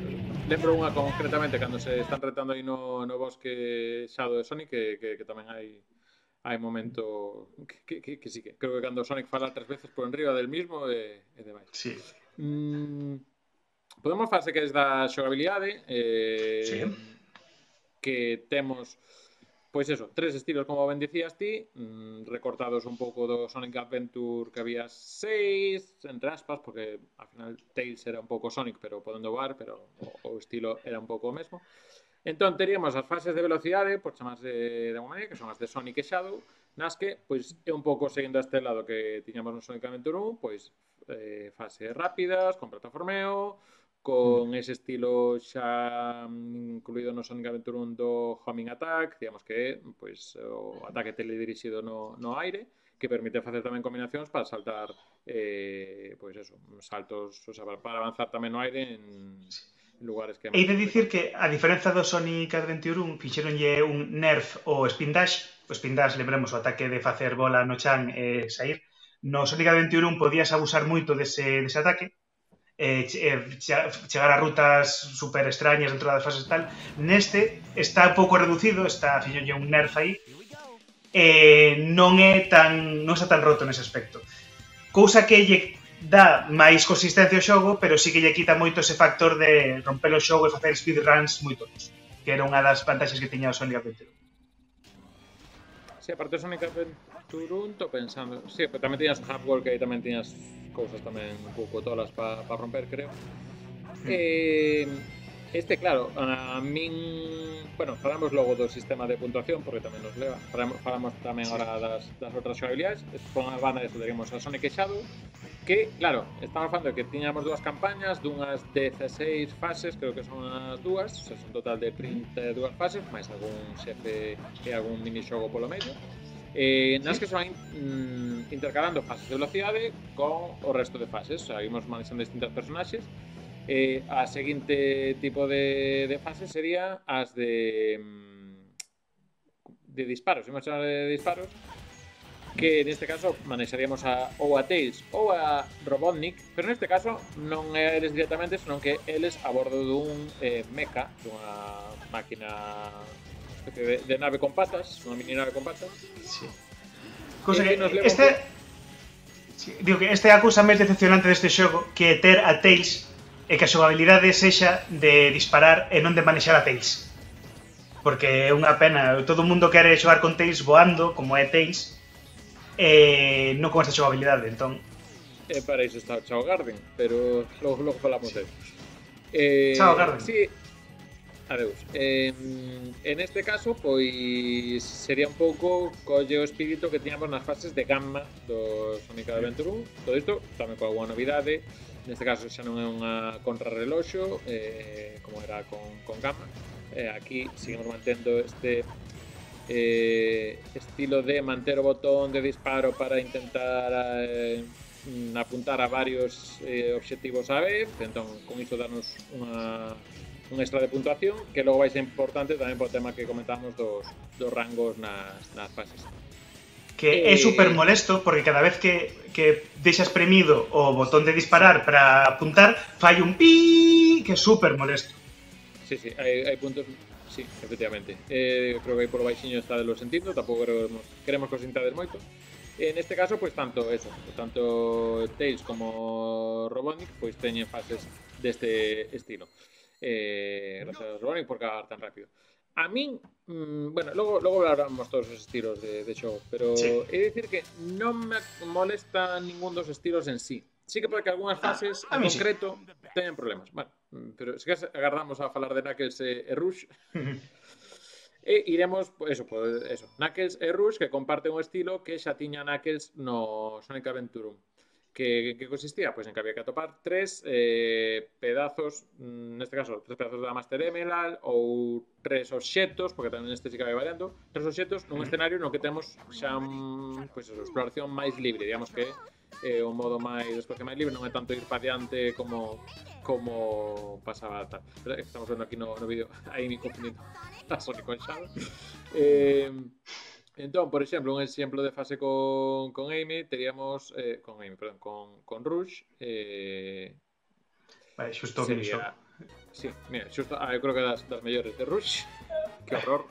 lembro unha concretamente cando se están retando aí no, no bosque xado de Sonic que, que, que tamén hai hai momento que, que, que sí que creo que cando Sonic fala tres veces por enriba del mismo e, e demais. Sí. Mm, podemos falarse que é da xogabilidade eh, sí. que temos pois eso, tres estilos como ben dicías ti, mm, recortados un pouco do Sonic Adventure que había seis, entre aspas, porque ao final Tails era un pouco Sonic, pero podendo voar, pero o, o estilo era un pouco o mesmo. Entón, teríamos as fases de velocidade, por chamarse de alguma maneira, que son as de Sonic e Shadow, nas que, pois, é un pouco seguindo este lado que tiñamos no Sonic Adventure 1, pois, eh, fases rápidas, con plataformeo, con ese estilo xa incluído no Sonic Adventure 1 do Homing Attack, digamos que pois, o ataque teledirixido no, no aire, que permite facer tamén combinacións para saltar eh, pois eso, saltos, o sea, para avanzar tamén no aire en lugares que... Hei de dicir que, a diferenza do Sonic Adventure 1, fixeronlle un nerf o spin dash, o spin dash, lembremos, o ataque de facer bola no chan e eh, sair, no Sonic Adventure 1 podías abusar moito dese, dese ataque, eh, chegar a rutas super extrañas dentro das fases tal. Neste está pouco reducido, está fixolle un nerf aí. Eh, non é tan non está tan roto nese aspecto. Cousa que lle dá máis consistencia ao xogo, pero sí que lle quita moito ese factor de romper o xogo e facer speedruns moi tontos, que era unha das vantaxes que tiña o Sonic Adventure. Si, sí, aparte o Sonic Adventure 1, to pensando... Si, sí, pero tamén tiñas Hardware, que aí tamén tiñas cousas tamén un pouco tolas para pa romper, creo. Mm. Eh, Este, claro, a min... Bueno, falamos logo do sistema de puntuación, porque tamén nos leva. Falamos, falamos tamén sí. ahora das, das outras xogabilidades. Con a banda eso teríamos a Sonic e Shadow, que, claro, estamos falando que tiñamos dúas campañas, dunhas 16 fases, creo que son as dúas, o sea, son total de 32 fases, máis algún xefe e algún minixogo polo medio. Eh, nas que se van mm, intercalando fases de velocidade con o resto de fases, o sea, imos manexando distintos personaxes, Eh, a seguinte tipo de, de fase sería as de mm, de disparos, imos chamar de disparos que neste caso manexaríamos a, ou a Tails ou a Robotnik, pero neste caso non é eles directamente, senón que eles a bordo dun eh, mecha, dunha máquina de, de nave con patas, unha mini nave con patas. Sí. Eh, Cosa que, nos este, sí, digo que este é a cousa máis decepcionante deste xogo que ter a Tails e que a xogabilidade sexa de disparar e non de manexar a Tails. Porque é unha pena, todo o mundo quere xogar con Tails voando, como é Tails, e non con esta xogabilidade, entón... É para iso está o Chao Garden, pero logo, logo falamos sí. de... Eh, Chao Garden. Sí, adeus. Eh, en este caso, pois sería un pouco colle o espírito que tiñamos nas fases de gamma do Sonic Adventure 1. Todo isto tamén coa boa novidade, Neste caso xa non é unha contrarreloxo, eh, como era con, con Gamma. Eh, aquí seguimos mantendo este eh, estilo de manter o botón de disparo para intentar eh, apuntar a varios eh, obxectivos a vez. Entón, con iso danos unha un extra de puntuación que logo vai ser importante tamén polo tema que comentamos dos, dos rangos nas, nas fases que eh... é super molesto porque cada vez que, que deixas premido o botón de disparar para apuntar, fai un pi que é super molesto. Sí, sí, hai, hai puntos Sí, efectivamente. Eh, creo que aí polo baixiño está de lo sentido, tampouco queremos, queremos que os sintades moito. En este caso, pois pues, tanto eso, tanto Tails como Robotnik, pois pues, teñen fases deste estilo. Eh, gracias a Robotnik por cagar tan rápido. A min, mmm, bueno, logo, logo hablamos todos os estilos de, de xogo, pero sí. he de dicir que non me molesta ningún dos estilos en sí. Sí que pode que algunhas fases en concreto sí. teñan problemas. Bueno, pero se que agardamos a falar de Knuckles e, e Rush. e iremos, pues, eso, pues, eso, Knuckles e Rush que comparten un estilo que xa tiña Knuckles no Sonic Adventure 1 que, que consistía? Pues en que había que atopar tres eh, pedazos, mm, neste caso, tres pedazos da Master Emerald ou tres obxetos, porque tamén este sí que vai variando, tres obxetos nun escenario no que temos xa pues, eso, exploración máis libre, digamos que é eh, o modo máis espacio máis libre, non é tanto ir para diante como como pasaba tal. Pero estamos vendo aquí no, no vídeo, aí me confundindo a Sonic con Shadow. Eh, Entón, por exemplo, un exemplo de fase con, con Amy, teríamos, eh, con Amy, perdón, con, con Rush, eh, Vale, xusto sería... que. Sí, mira, xusto, ah, eu creo que das, das mellores de Rush, que horror.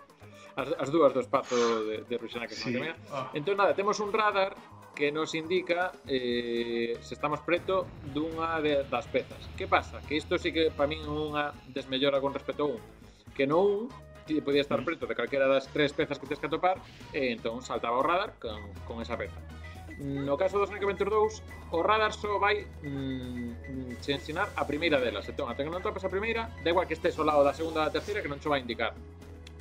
As, as dúas do espazo de, de Rush na que sí. Mira. Ah. Entón, nada, temos un radar que nos indica eh, se estamos preto dunha de, das pezas. Que pasa? Que isto sí que para min é unha desmellora con respecto a un. Que no un podía estar preto de calquera das tres pezas que tens que atopar e entón saltaba o radar con, con esa peza. No caso do Sonic Adventure 2, o radar só vai mm, mm ensinar a primeira delas. Entón, até que non topes a primeira, da igual que estés ao lado da segunda ou da terceira que non che vai indicar.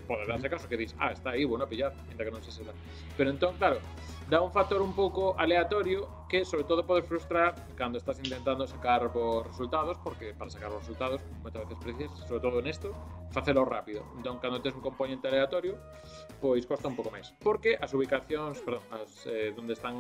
Pode darse caso que dis, ah, está aí, bueno, a pillar, ainda que non se será. Pero entón, claro, dá un factor un pouco aleatorio que sobre todo pode frustrar cando estás intentando sacar vos resultados, porque para sacar os resultados moitas veces precisas, sobre todo nesto, facelo rápido. Entón, cando tes un componente aleatorio, pois costa un pouco máis. Porque as ubicacións, perdón, as, eh, donde están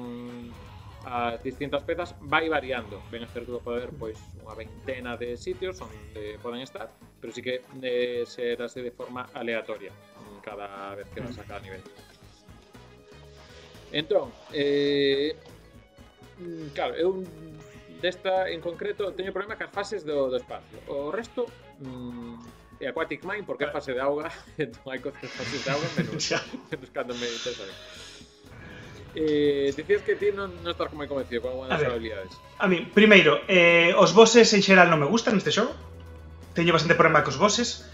as distintas pezas vai variando. Ben é certo que pode haber pois unha veintena de sitios onde poden estar, pero sí que eh, serase de forma aleatoria mm, cada vez que vas a cada nivel. Entón, eh, mm, claro, eu desta en concreto teño problema cas fases do, do espacio. O resto mm, e Aquatic Mine porque é fase de auga, entón hai cousas fases de auga menos, menos cando me interesa. Eh, dicías que ti non, non estás moi convencido con alguna das habilidades. A mí, primeiro, eh, os bosses en xeral non me gustan neste xogo. Teño bastante problema cos bosses.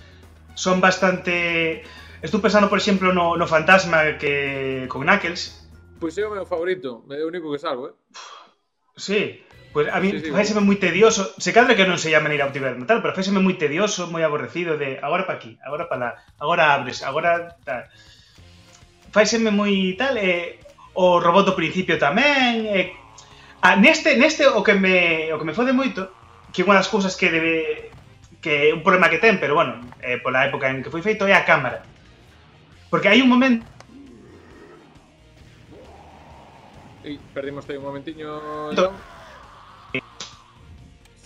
Son bastante... Estou pensando, por exemplo, no, no fantasma que con Knuckles. Pois é o meu favorito, é o único que salvo, eh? Sí, Pois a mí sí, sí, moi tedioso, se cadra que non se llama maneira optimal tal, pero faiseme moi tedioso, moi aborrecido de agora para aquí, agora para lá, agora abres, agora tal. Faiseme moi tal, e o robot do principio tamén. E, a, neste, neste o que me o que me fode moito, que unha das cousas que debe que un problema que ten, pero bueno, eh, pola época en que foi feito é a cámara. Porque hai un momento Ei, perdimos aí un momentiño. To...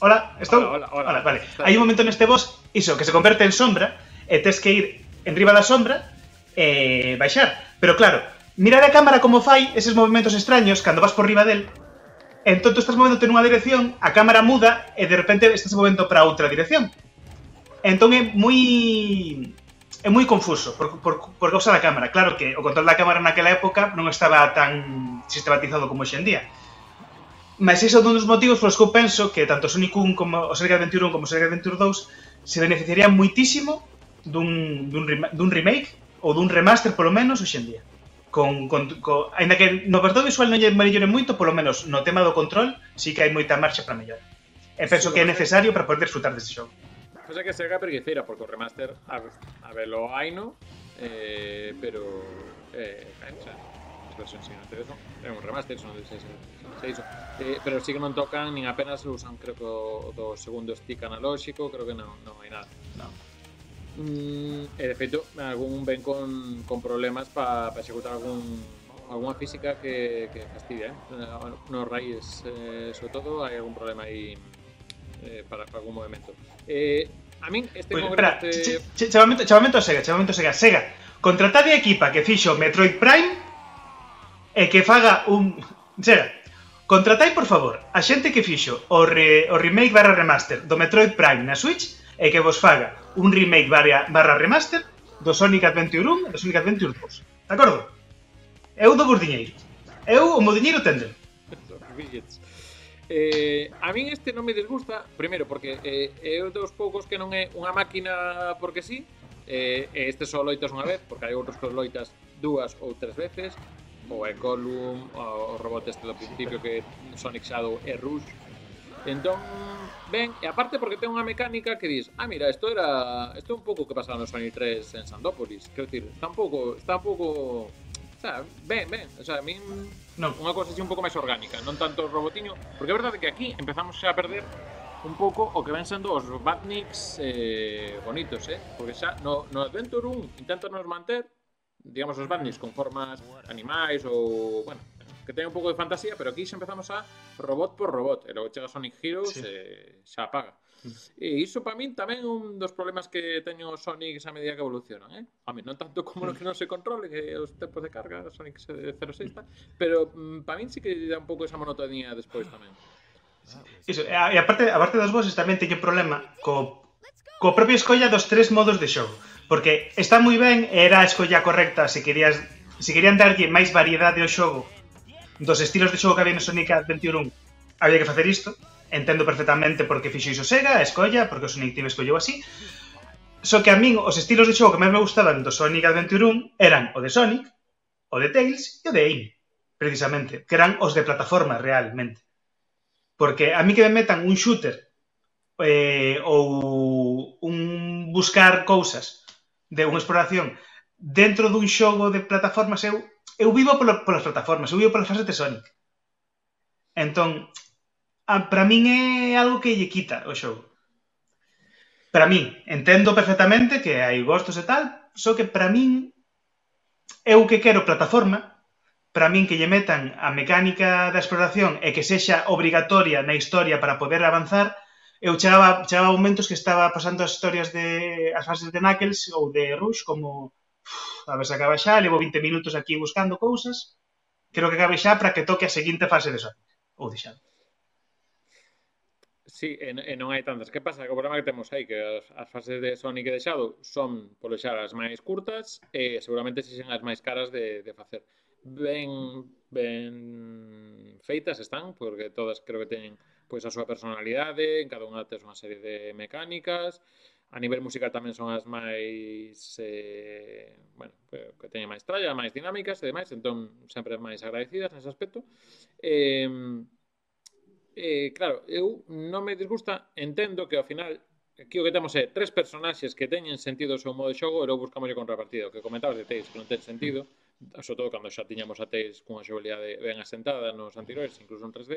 Hola, estou? Hola, hola, hola. hola vale. Hai un momento neste boss, iso, que se converte en sombra, e tes que ir enriba da sombra e baixar. Pero claro, mirar a cámara como fai eses movimentos extraños cando vas por riba del. Entón tú estás movéndote nunha dirección, a cámara muda e de repente estás movendo para outra dirección. Entón é moi é moi confuso por, por, por causa da cámara. Claro que o control da cámara naquela época non estaba tan sistematizado como hoxe en día. Mas ese é un dos motivos polos que eu penso que tanto Sonic 1 como o Sonic Adventure 1 como o Sonic Adventure 2 se beneficiarían muitísimo dun, dun, dun remake ou dun remaster polo menos hoxe en día con, con, con ainda que no apartado visual non lle mellore moito, polo menos no tema do control, sí que hai moita marcha para mellor. E penso sí, que é necesario para poder disfrutar deste xogo. Cosa que se haga preguiceira, porque o remaster, a, a verlo hai no, eh, pero... Eh, eh cancha versión sin hacer eso, é un remaster, son de 6 eh, pero sí que non tocan, nin apenas usan creo que o do segundo stick analóxico, creo que non, non hai nada. Non mm, e de feito algún ven con, con problemas para pa executar algún alguna física que, que fastidia, eh? nos raíes eh, sobre todo, hai algún problema aí eh, para, para algún movimento. Eh, a min este pues, espera, este... Che, che, chamamento, chamamento Sega, chamamento Sega, Sega, contratade a equipa que fixo Metroid Prime e que faga un... Sega, contratai, por favor, a xente que fixo o, re, o remake barra remaster do Metroid Prime na Switch e que vos faga un remake barra, barra remaster do Sonic Adventure 1 e do Sonic Adventure 2. De acordo? Eu do vos diñeiro. Eu o meu diñeiro tende. Eh, a min este non me disgusta, primeiro porque eh, é dos poucos que non é unha máquina porque sí, eh, este só loitas unha vez, porque hai outros que loitas dúas ou tres veces, o Ecolum, o robot este do principio que Sonic Shadow e Rouge, Entón, ben, e aparte porque ten unha mecánica que dis, ah, mira, isto era, isto é un pouco que pasaba no Sonic 3 en Sandópolis, quero dicir, está un pouco, está un pouco, o sea, ben, ben, o sea, a min non. unha cosa así un pouco máis orgánica, non tanto o robotiño, porque é verdade que aquí empezamos xa a perder un pouco o que ven sendo os Batniks eh, bonitos, eh? Porque xa no, no Adventure 1 intentan nos manter, digamos, os Batniks con formas animais ou, bueno, que tenga un poco de fantasía, pero aquí empezamos a robot por robot. E logo chega Sonic Heroes sí. Eh, e xa apaga. Mm. E iso para min tamén un dos problemas que teño Sonic a medida que evolucionan, eh? A mí non tanto como mm. no que non se controle que os tempos de carga Sonic 06 está, pero mm, para min sí que dá un pouco esa monotonía despois tamén. Iso, e ah, aparte, aparte das voces tamén teño problema co, co propio escolla dos tres modos de xogo. Porque está moi ben, era a escolla correcta se querías se querían darlle máis variedade ao xogo dos estilos de xogo que había no Sonic Adventure 1 había que facer isto, entendo perfectamente porque fixo iso Sega, a escolla, porque o Sonic Team escolleu así, só que a min os estilos de xogo que máis me gustaban do Sonic Adventure 1 eran o de Sonic, o de Tails e o de Amy, precisamente, que eran os de plataforma realmente. Porque a mí que me metan un shooter eh, ou un buscar cousas de unha exploración dentro dun xogo de plataformas eu eu vivo polo, polas plataformas, eu vivo polas fases de Sonic. Entón, para min é algo que lle quita o xogo. Para min, entendo perfectamente que hai gostos e tal, só que para min eu que quero plataforma, para min que lle metan a mecánica da exploración e que sexa obrigatoria na historia para poder avanzar, eu chegaba, chegaba momentos que estaba pasando as historias de as fases de Knuckles ou de Rush como a ver se acaba xa, levo 20 minutos aquí buscando cousas, creo que acabe xa para que toque a seguinte fase de Sonic, ou de Shadow. Sí, e, e non hai tantas. Que pasa? Que o problema que temos aí que as, as fases de Sonic e de Shadow son polo xa as máis curtas e seguramente sexen as máis caras de, de facer. Ben, ben feitas están, porque todas creo que teñen pois a súa personalidade, en cada unha tes unha serie de mecánicas, a nivel musical tamén son as máis eh, bueno, que teñen máis tralla, máis dinámicas e demais, entón sempre máis agradecidas nese aspecto. Eh, eh, claro, eu non me disgusta, entendo que ao final aquí o que temos é tres personaxes que teñen sentido o seu modo de xogo e logo buscamos contrapartido. Que comentabas de Tails, que non ten sentido, mm. sobre todo cando xa tiñamos a Tails cunha xogabilidade ben asentada nos anteriores, incluso en 3D.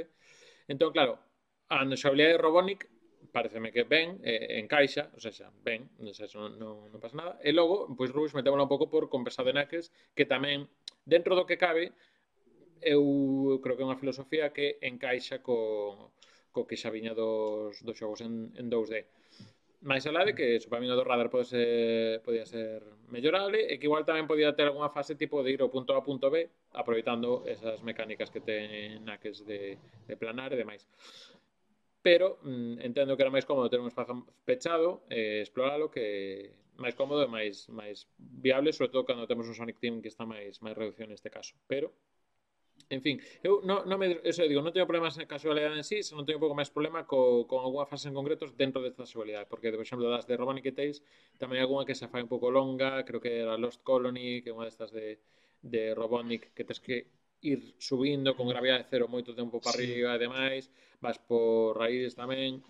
Entón, claro, a xogabilidade de Robonic pareceme que ben, eh, encaixa, ou sea, ben, non, sei, non, non, non pasa nada. E logo, pois Rouge metémola un pouco por conversado de Aques, que tamén, dentro do que cabe, eu creo que é unha filosofía que encaixa co, co que xa viña dos, dos xogos en, en 2D. Mais alá de que o camino do radar pode ser, podía ser mellorable e que igual tamén podía ter algunha fase tipo de ir ao punto A punto B aproveitando esas mecánicas que ten naques de, de planar e demais. Pero mm, entendo que era máis cómodo ter un espazo pechado eh, exploralo que máis cómodo e máis máis viable, sobre todo cando temos un Sonic Team que está máis máis reducido neste caso. Pero En fin, eu non, non me, eso digo, non teño problemas en casualidade en sí, se non teño un pouco máis problema co, con alguna fase en concretos dentro desta casualidade, porque, por exemplo, das de Robonic e Tales, tamén hai alguna que se fai un pouco longa, creo que era Lost Colony, que é unha destas de, de Robonic, que tens que ir subindo con gravidade cero moito tempo para sí. arriba e demais, vas por raíces tamén.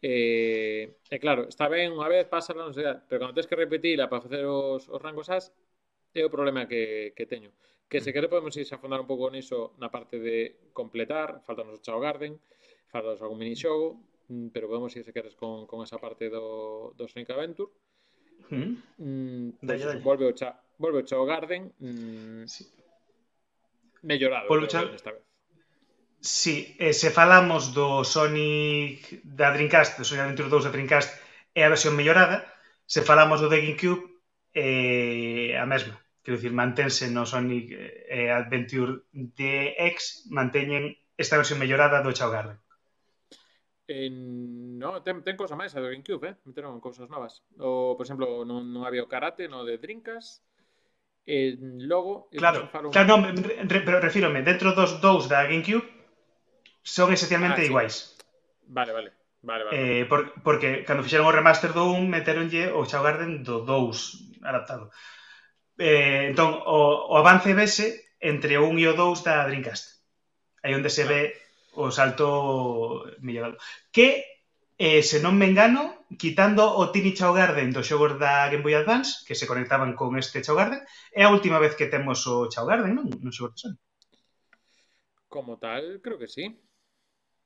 E, e claro, está ben unha vez, pasa a ansiedade, pero cando tens que repetila para facer os, os rangos as, é o problema que, que teño. Que se quere podemos ir a afondar un pouco niso na parte de completar, falta nos o Chao Garden, faltanos algún minixogo, mm, pero podemos ir se queres con, con esa parte do, do Sonic Adventure. Mm. Mm, pues, dalle, dalle. Volve o Chao, volve o Chao Garden. Mm, sí mellorado. Polo chan... Desta vez. Sí, eh, se falamos do Sonic da Dreamcast, do Sonic Adventure 2 da Dreamcast, é a versión mellorada. Se falamos do de Gamecube, é a mesma. Quero dicir, mantense no Sonic eh, Adventure DX, manteñen esta versión mellorada do Chao Garden. Eh, no, ten, ten cosa máis a do Gamecube, eh? meteron cousas novas. O, por exemplo, non, non había o karate no de Dreamcast, eh, logo... Claro, un... claro non, re, pero refírome, dentro dos dous da Gamecube son esencialmente ah, sí. iguais. Vale, vale. Vale, vale. Eh, por, porque cando fixeron o remaster do 1 meteronlle o Shadowgarden do 2 adaptado. Eh, entón, o, o avance vese entre o 1 e o 2 da Dreamcast. Aí onde se ve o salto mellorado. Que Eh, se non me engano, quitando o Tiny Chao Garden dos xogos da Game Boy Advance, que se conectaban con este Chao Garden, é a última vez que temos o Chao Garden, non? Non xogos de Sony. Como tal, creo que sí.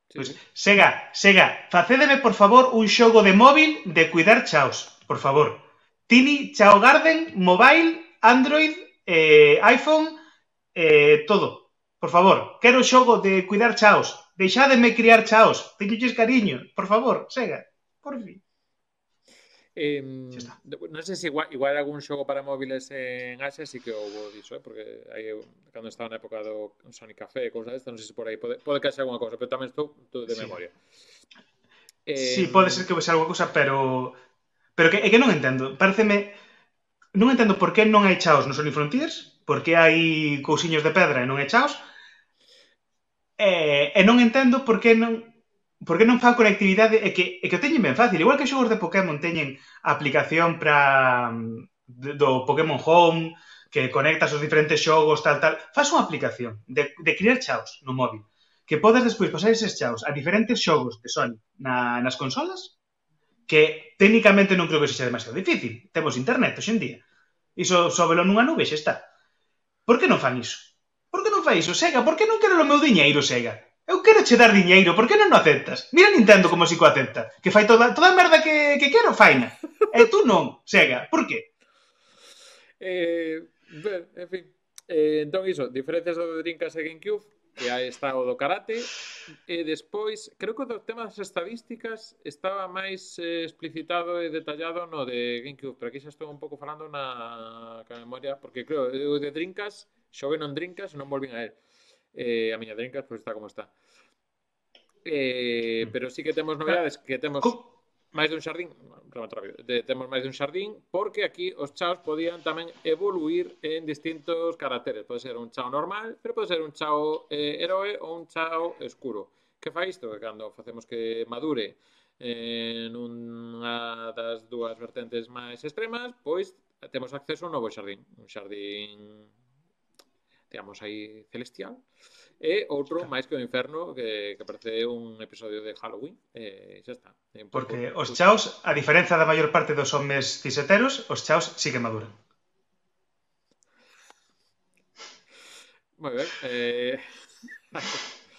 sí. Pois, pues, Sega, Sega, facédeme, por favor, un xogo de móvil de cuidar chaos, por favor. Tini Chao Garden, mobile, Android, eh, iPhone, eh, todo. Por favor, quero xogo de cuidar chaos. Deixádeme criar chaos. Teñolles cariño. Por favor, sega. Por fin. Eh, non sei se igual, igual algún xogo para móviles en Asia sí que houve diso, eh? porque aí cando estaba na época do Sonic Café e cousas destas, non sei se por aí pode, pode que haxe alguna cousa, pero tamén estou, todo de sí. memoria. Eh, sí, pode ser que hoxe alguna cousa, pero pero que, é que non entendo. Pareceme non entendo por que non hai chaos no Sonic Frontiers, por que hai cousiños de pedra e non hai chaos, E, e non entendo por que non por que non fan conectividade e que, e que o teñen ben fácil. Igual que os xogos de Pokémon teñen a aplicación para mm, do Pokémon Home, que conectas os diferentes xogos, tal, tal. Faz unha aplicación de, de criar chaos no móvil que podes despois pasar eses chaos a diferentes xogos de Sony na, nas consolas que técnicamente non creo que sexa demasiado difícil. Temos internet hoxe en día. Iso sóbelo nunha nube, xa está. Por que non fan iso? fai iso, Sega? Por que non quero o meu diñeiro, Sega? Eu quero che dar diñeiro, por que non o aceptas? Mira Nintendo como si co acepta, que fai toda, toda a merda que, que quero, faina. E tú non, Sega, por que? Eh, ben, en fin, eh, entón iso, diferencias do Dreamcast e Gamecube, que aí está o do karate, e despois, creo que o do tema das estadísticas estaba máis eh, explicitado e detallado no de Gamecube, pero aquí xa estou un pouco falando na, na memoria, porque creo, o de Dreamcast Xoguei non Dreamcast e non volvín a él. Eh, a miña Dreamcast pois está como está. Eh, mm. pero sí que temos ah, novedades, que temos máis dun xardín, remato rápido, de, temos máis dun xardín, porque aquí os chaos podían tamén evoluir en distintos caracteres. Pode ser un chao normal, pero pode ser un chao eh, heroe ou un chao escuro. Que fai isto? Que cando facemos que madure eh, en unha das dúas vertentes máis extremas, pois temos acceso a un novo xardín. Un xardín digamos, aí celestial, e outro máis que o inferno que, que parece un episodio de Halloween, e xa está. Un pouco, Porque os chaos, a diferenza da maior parte dos homes ciseteros, os chaos sí que maduran. Moi ben. Eh...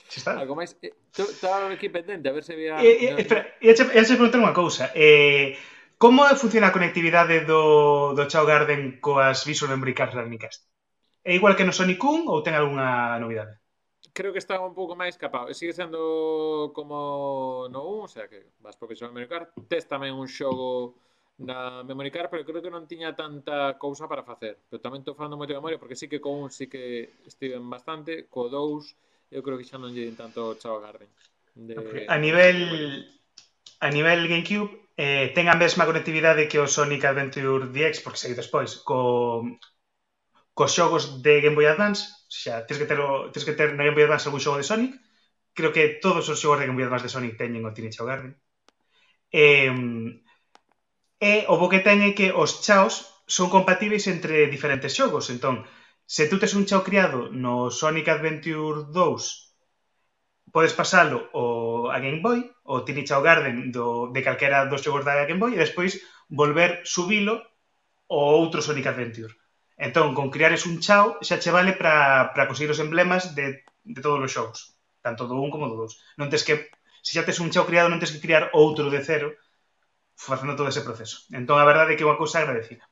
Está? Algo máis... Eh, Estaba aquí pendente, a ver se había... Eh, eh, espera, eu che preguntar unha cousa. Eh, como funciona a conectividade do, do Chao Garden coas Visual Memory Cards Random É igual que no Sonic 1 ou ten algunha novidade? Creo que está un pouco máis capado. Sigue sendo como no 1, o sea que vas porque xa memory card. Tes tamén un xogo na memory card, pero creo que non tiña tanta cousa para facer. Pero tamén estou falando moito de memoria, porque sí que con un sí que estiven bastante, co 2 eu creo que xa non lle din tanto chao Garden. De... Okay. A nivel a nivel GameCube eh, ten a mesma conectividade que o Sonic Adventure DX, porque sei despois, co, cos xogos de Game Boy Advance, xa, tens que ter, o, tens que ter na Game Boy Advance algún xogo de Sonic, creo que todos os xogos de Game Boy Advance de Sonic teñen o Teenage Garden. E, e o bo que ten é que os chaos son compatibles entre diferentes xogos, entón, se tú tes un chao criado no Sonic Adventure 2, podes pasalo o a Game Boy, o Teenage Garden do, de calquera dos xogos da Game Boy, e despois volver subilo o outro Sonic Adventure. Entón, con criares un chao, xa che vale para conseguir os emblemas de, de todos os shows, tanto do un como do dos. Non tes que, se xa tes un chao criado, non tes que criar outro de cero facendo todo ese proceso. Entón, a verdade é que é unha cousa agradecida.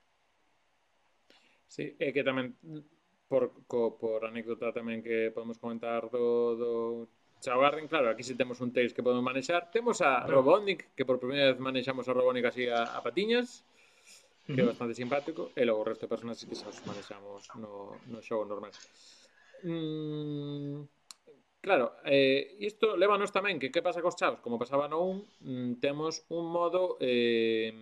Sí, é que tamén, por, co, por anécdota tamén que podemos comentar do, do Chao Garden, claro, aquí si sí temos un tails que podemos manexar. Temos a Robonic, que por primeira vez manexamos a Robonic así a, a patiñas que é bastante simpático, e logo o resto de personas que xa os manexamos no, no xogo normal. Mm, claro, eh, isto levanos tamén que que pasa cos chavos, como pasaba no 1, mm, temos un modo eh,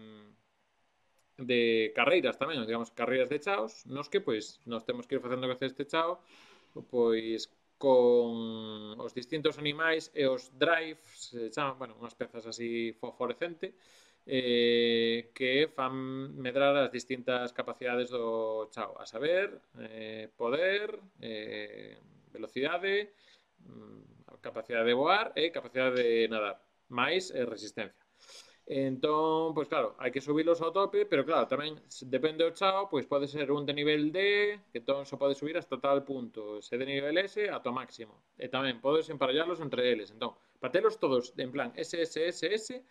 de carreiras tamén, digamos, carreiras de chaos, nos que, pois, nos temos que ir facendo que este chao, pois, con os distintos animais e os drives, se chaman, bueno, unhas pezas así fosforescente, eh, que fan medrar as distintas capacidades do chao, a saber, eh, poder, eh, velocidade, mm, capacidade de voar e capacidade de nadar, máis eh, resistencia. Entón, pois claro, hai que subilos ao tope, pero claro, tamén depende do chao, pois pode ser un de nivel D, que entón só pode subir hasta tal punto, se de nivel S ata o máximo. E tamén podes emparellarlos entre eles, entón, patelos todos en plan SSSS,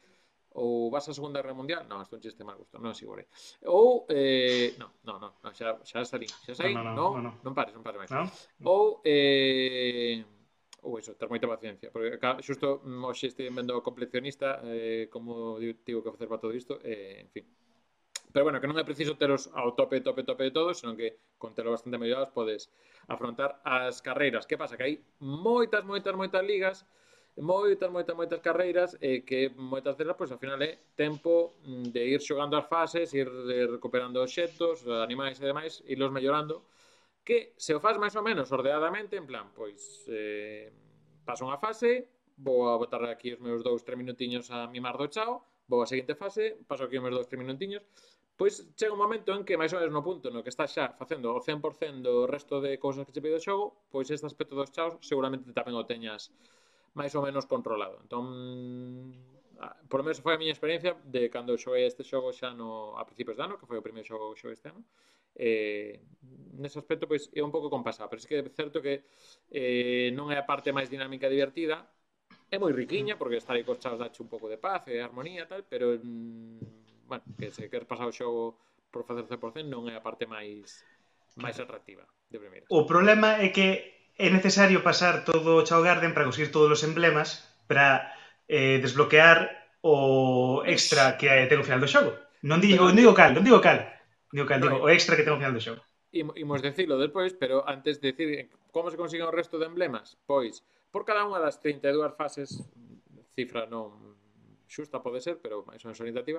ou vas á Segunda Guerra Mundial, non, isto é un chiste mal gusto, non asegure. Ou, eh, non, non, non, no, xa, xa salín, xa saín, non, non, no, no, non pares, non pares máis. No? Ou, eh, ou iso, ter moita paciencia, porque xusto mm, hoxe este vendo completionista, eh, como digo que facer para todo isto, eh, en fin. Pero bueno, que non é preciso teros ao tope, tope, tope de todos, senón que con telo bastante mellorados podes afrontar as carreiras. Que pasa? Que hai moitas, moitas, moitas ligas, moitas, moitas, moitas carreiras e que moitas delas, pois, ao final é tempo mm, de ir xogando as fases, ir recuperando obxectos, animais e demais, irlos mellorando, que se o faz máis ou menos ordenadamente, en plan, pois, eh, paso unha fase, vou a botar aquí os meus dous, tres minutiños a mimar do chao, vou a seguinte fase, paso aquí os meus dous, tres minutiños, pois chega un momento en que máis ou menos no punto no que estás xa facendo o 100% do resto de cousas que che pide o xogo, pois este aspecto dos chaos seguramente tamén o teñas máis ou menos controlado. Entón, por lo menos foi a miña experiencia de cando xoguei este xogo xa no, a principios de ano, que foi o primeiro xogo que xoguei este ano. Eh, nese aspecto, pois, é un pouco compasado, pero é que é certo que eh, non é a parte máis dinámica e divertida, é moi riquiña, porque estar aí cos chavos dache un pouco de paz e de armonía tal, pero, mm, bueno, que se quer pasar o xogo por facer 100% non é a parte máis máis atractiva de primeira. O problema é que é necesario pasar todo o Chao Garden para conseguir todos os emblemas para eh, desbloquear o extra que eh, ten o final do xogo. Non digo, non digo cal, non digo cal. Digo cal, digo, o extra que ten o final do xogo. Imos decirlo despois, pero antes de decir eh, como se consiguen o resto de emblemas, pois por cada unha das 32 fases, cifra non xusta pode ser, pero máis unha orientativa,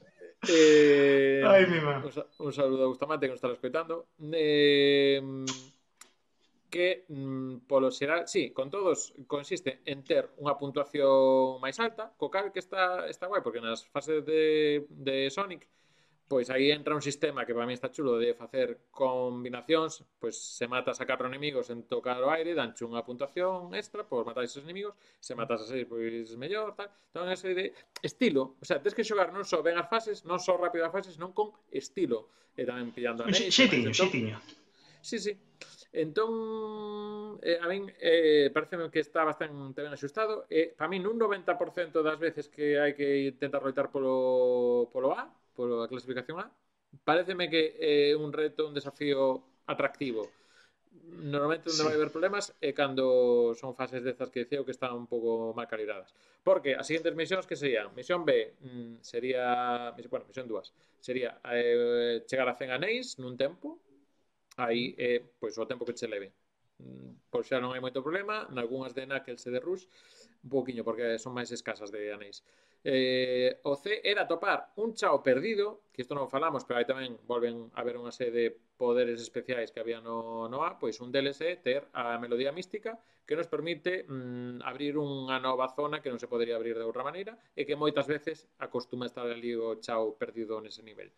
Eh, Ay, mi man. Un, un saludo a Bustamante que nos está escoitando. Eh, que mm, polo xeral, sí, con todos consiste en ter unha puntuación máis alta, co cal que está está guai porque nas fases de de Sonic pois aí entra un sistema que para mí está chulo de facer combinacións, pois se matas a catro enemigos en tocar o aire, danche unha puntuación extra por matar esos enemigos, se matas a seis, pois mellor, tal. Entón, ese de estilo, o sea, tens que xogar non só ben as fases, non só rápido as fases, non con estilo, e tamén pillando a neve. Xetiño, xetiño. Sí, sí. Entón, eh, a min eh, parece que está bastante ben axustado. Eh, para min, un 90% das veces que hai que intentar loitar polo, polo A, pola clasificación A, pareceme que é eh, un reto, un desafío atractivo. Normalmente onde sí. vai haber problemas é cando son fases dezas que diceu que están un pouco mal calibradas. Porque as seguintes misións que serían, misión B mm, sería, bueno, misión 2, sería eh, chegar a 100 anéis nun tempo, aí é eh, pois o tempo que che leve. Mm, por xa non hai moito problema, nalgúnas de Knuckles e de Rush, un poquinho, porque son máis escasas de anéis eh, o C era topar un chao perdido, que isto non falamos, pero aí tamén volven a ver unha serie de poderes especiais que había no, no A, pois un deles é ter a melodía mística que nos permite mm, abrir unha nova zona que non se podería abrir de outra maneira e que moitas veces acostuma estar ali o chao perdido nese nivel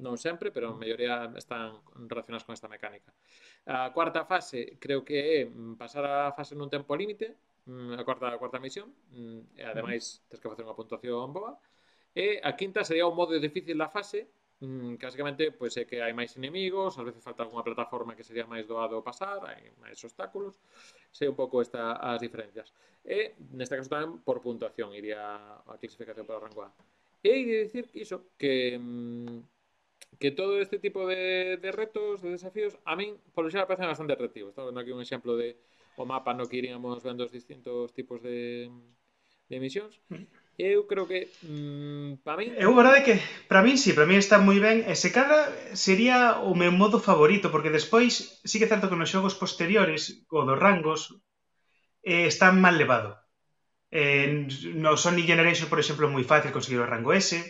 non sempre, pero a maioría están relacionadas con esta mecánica. A cuarta fase creo que é mm, pasar a fase nun tempo límite, a cuarta, a cuarta misión mm, ademais tens que facer unha puntuación boa e a quinta sería o modo difícil da fase mm, que basicamente pois, é que hai máis inimigos ás veces falta algunha plataforma que sería máis doado pasar hai máis obstáculos sei un pouco esta, as diferencias e neste caso tamén por puntuación iría a clasificación para rango A e de dicir que iso que que todo este tipo de, de retos, de desafíos, a min, por xa, parecen bastante atractivos. Estamos vendo aquí un exemplo de, o mapa no que iríamos vendo os distintos tipos de, de emisións. Mm. Eu creo que mm, para min... Eu verdade que para min sí, para min está moi ben e se cada sería o meu modo favorito porque despois sí que é certo que nos xogos posteriores o dos rangos eh, está mal levado. Eh, no Sony Generation, por exemplo, é moi fácil conseguir o rango S.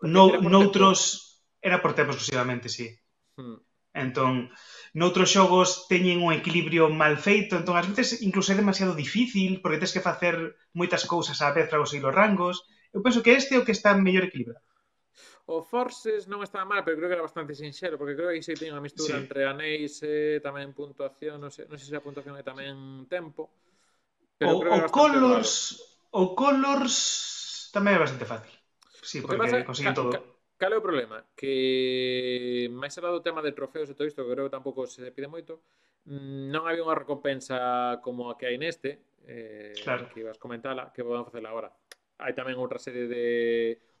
No, noutros era por tempo exclusivamente, sí. Hmm. Entón, noutros xogos teñen un equilibrio mal feito, entón ás veces incluso é demasiado difícil porque tes que facer moitas cousas á vez para conseguir os rangos. Eu penso que este é o que está mellor equilibrado. O Forces non estaba mal, pero creo que era bastante sinxero, porque creo que aí se tiña unha mistura sí. entre anéis e tamén puntuación, non sei, non sei se a puntuación é tamén tempo. Pero o, creo que o Colors, raro. o Colors tamén é bastante fácil. Sí, porque pasa, conseguen todo. Ca, Cal é o problema? Que máis alá do tema de trofeos e todo isto, que creo que tampouco se pide moito, non había unha recompensa como a que hai neste, eh, claro. que ibas comentala, que podemos facer agora. Hai tamén outra serie de...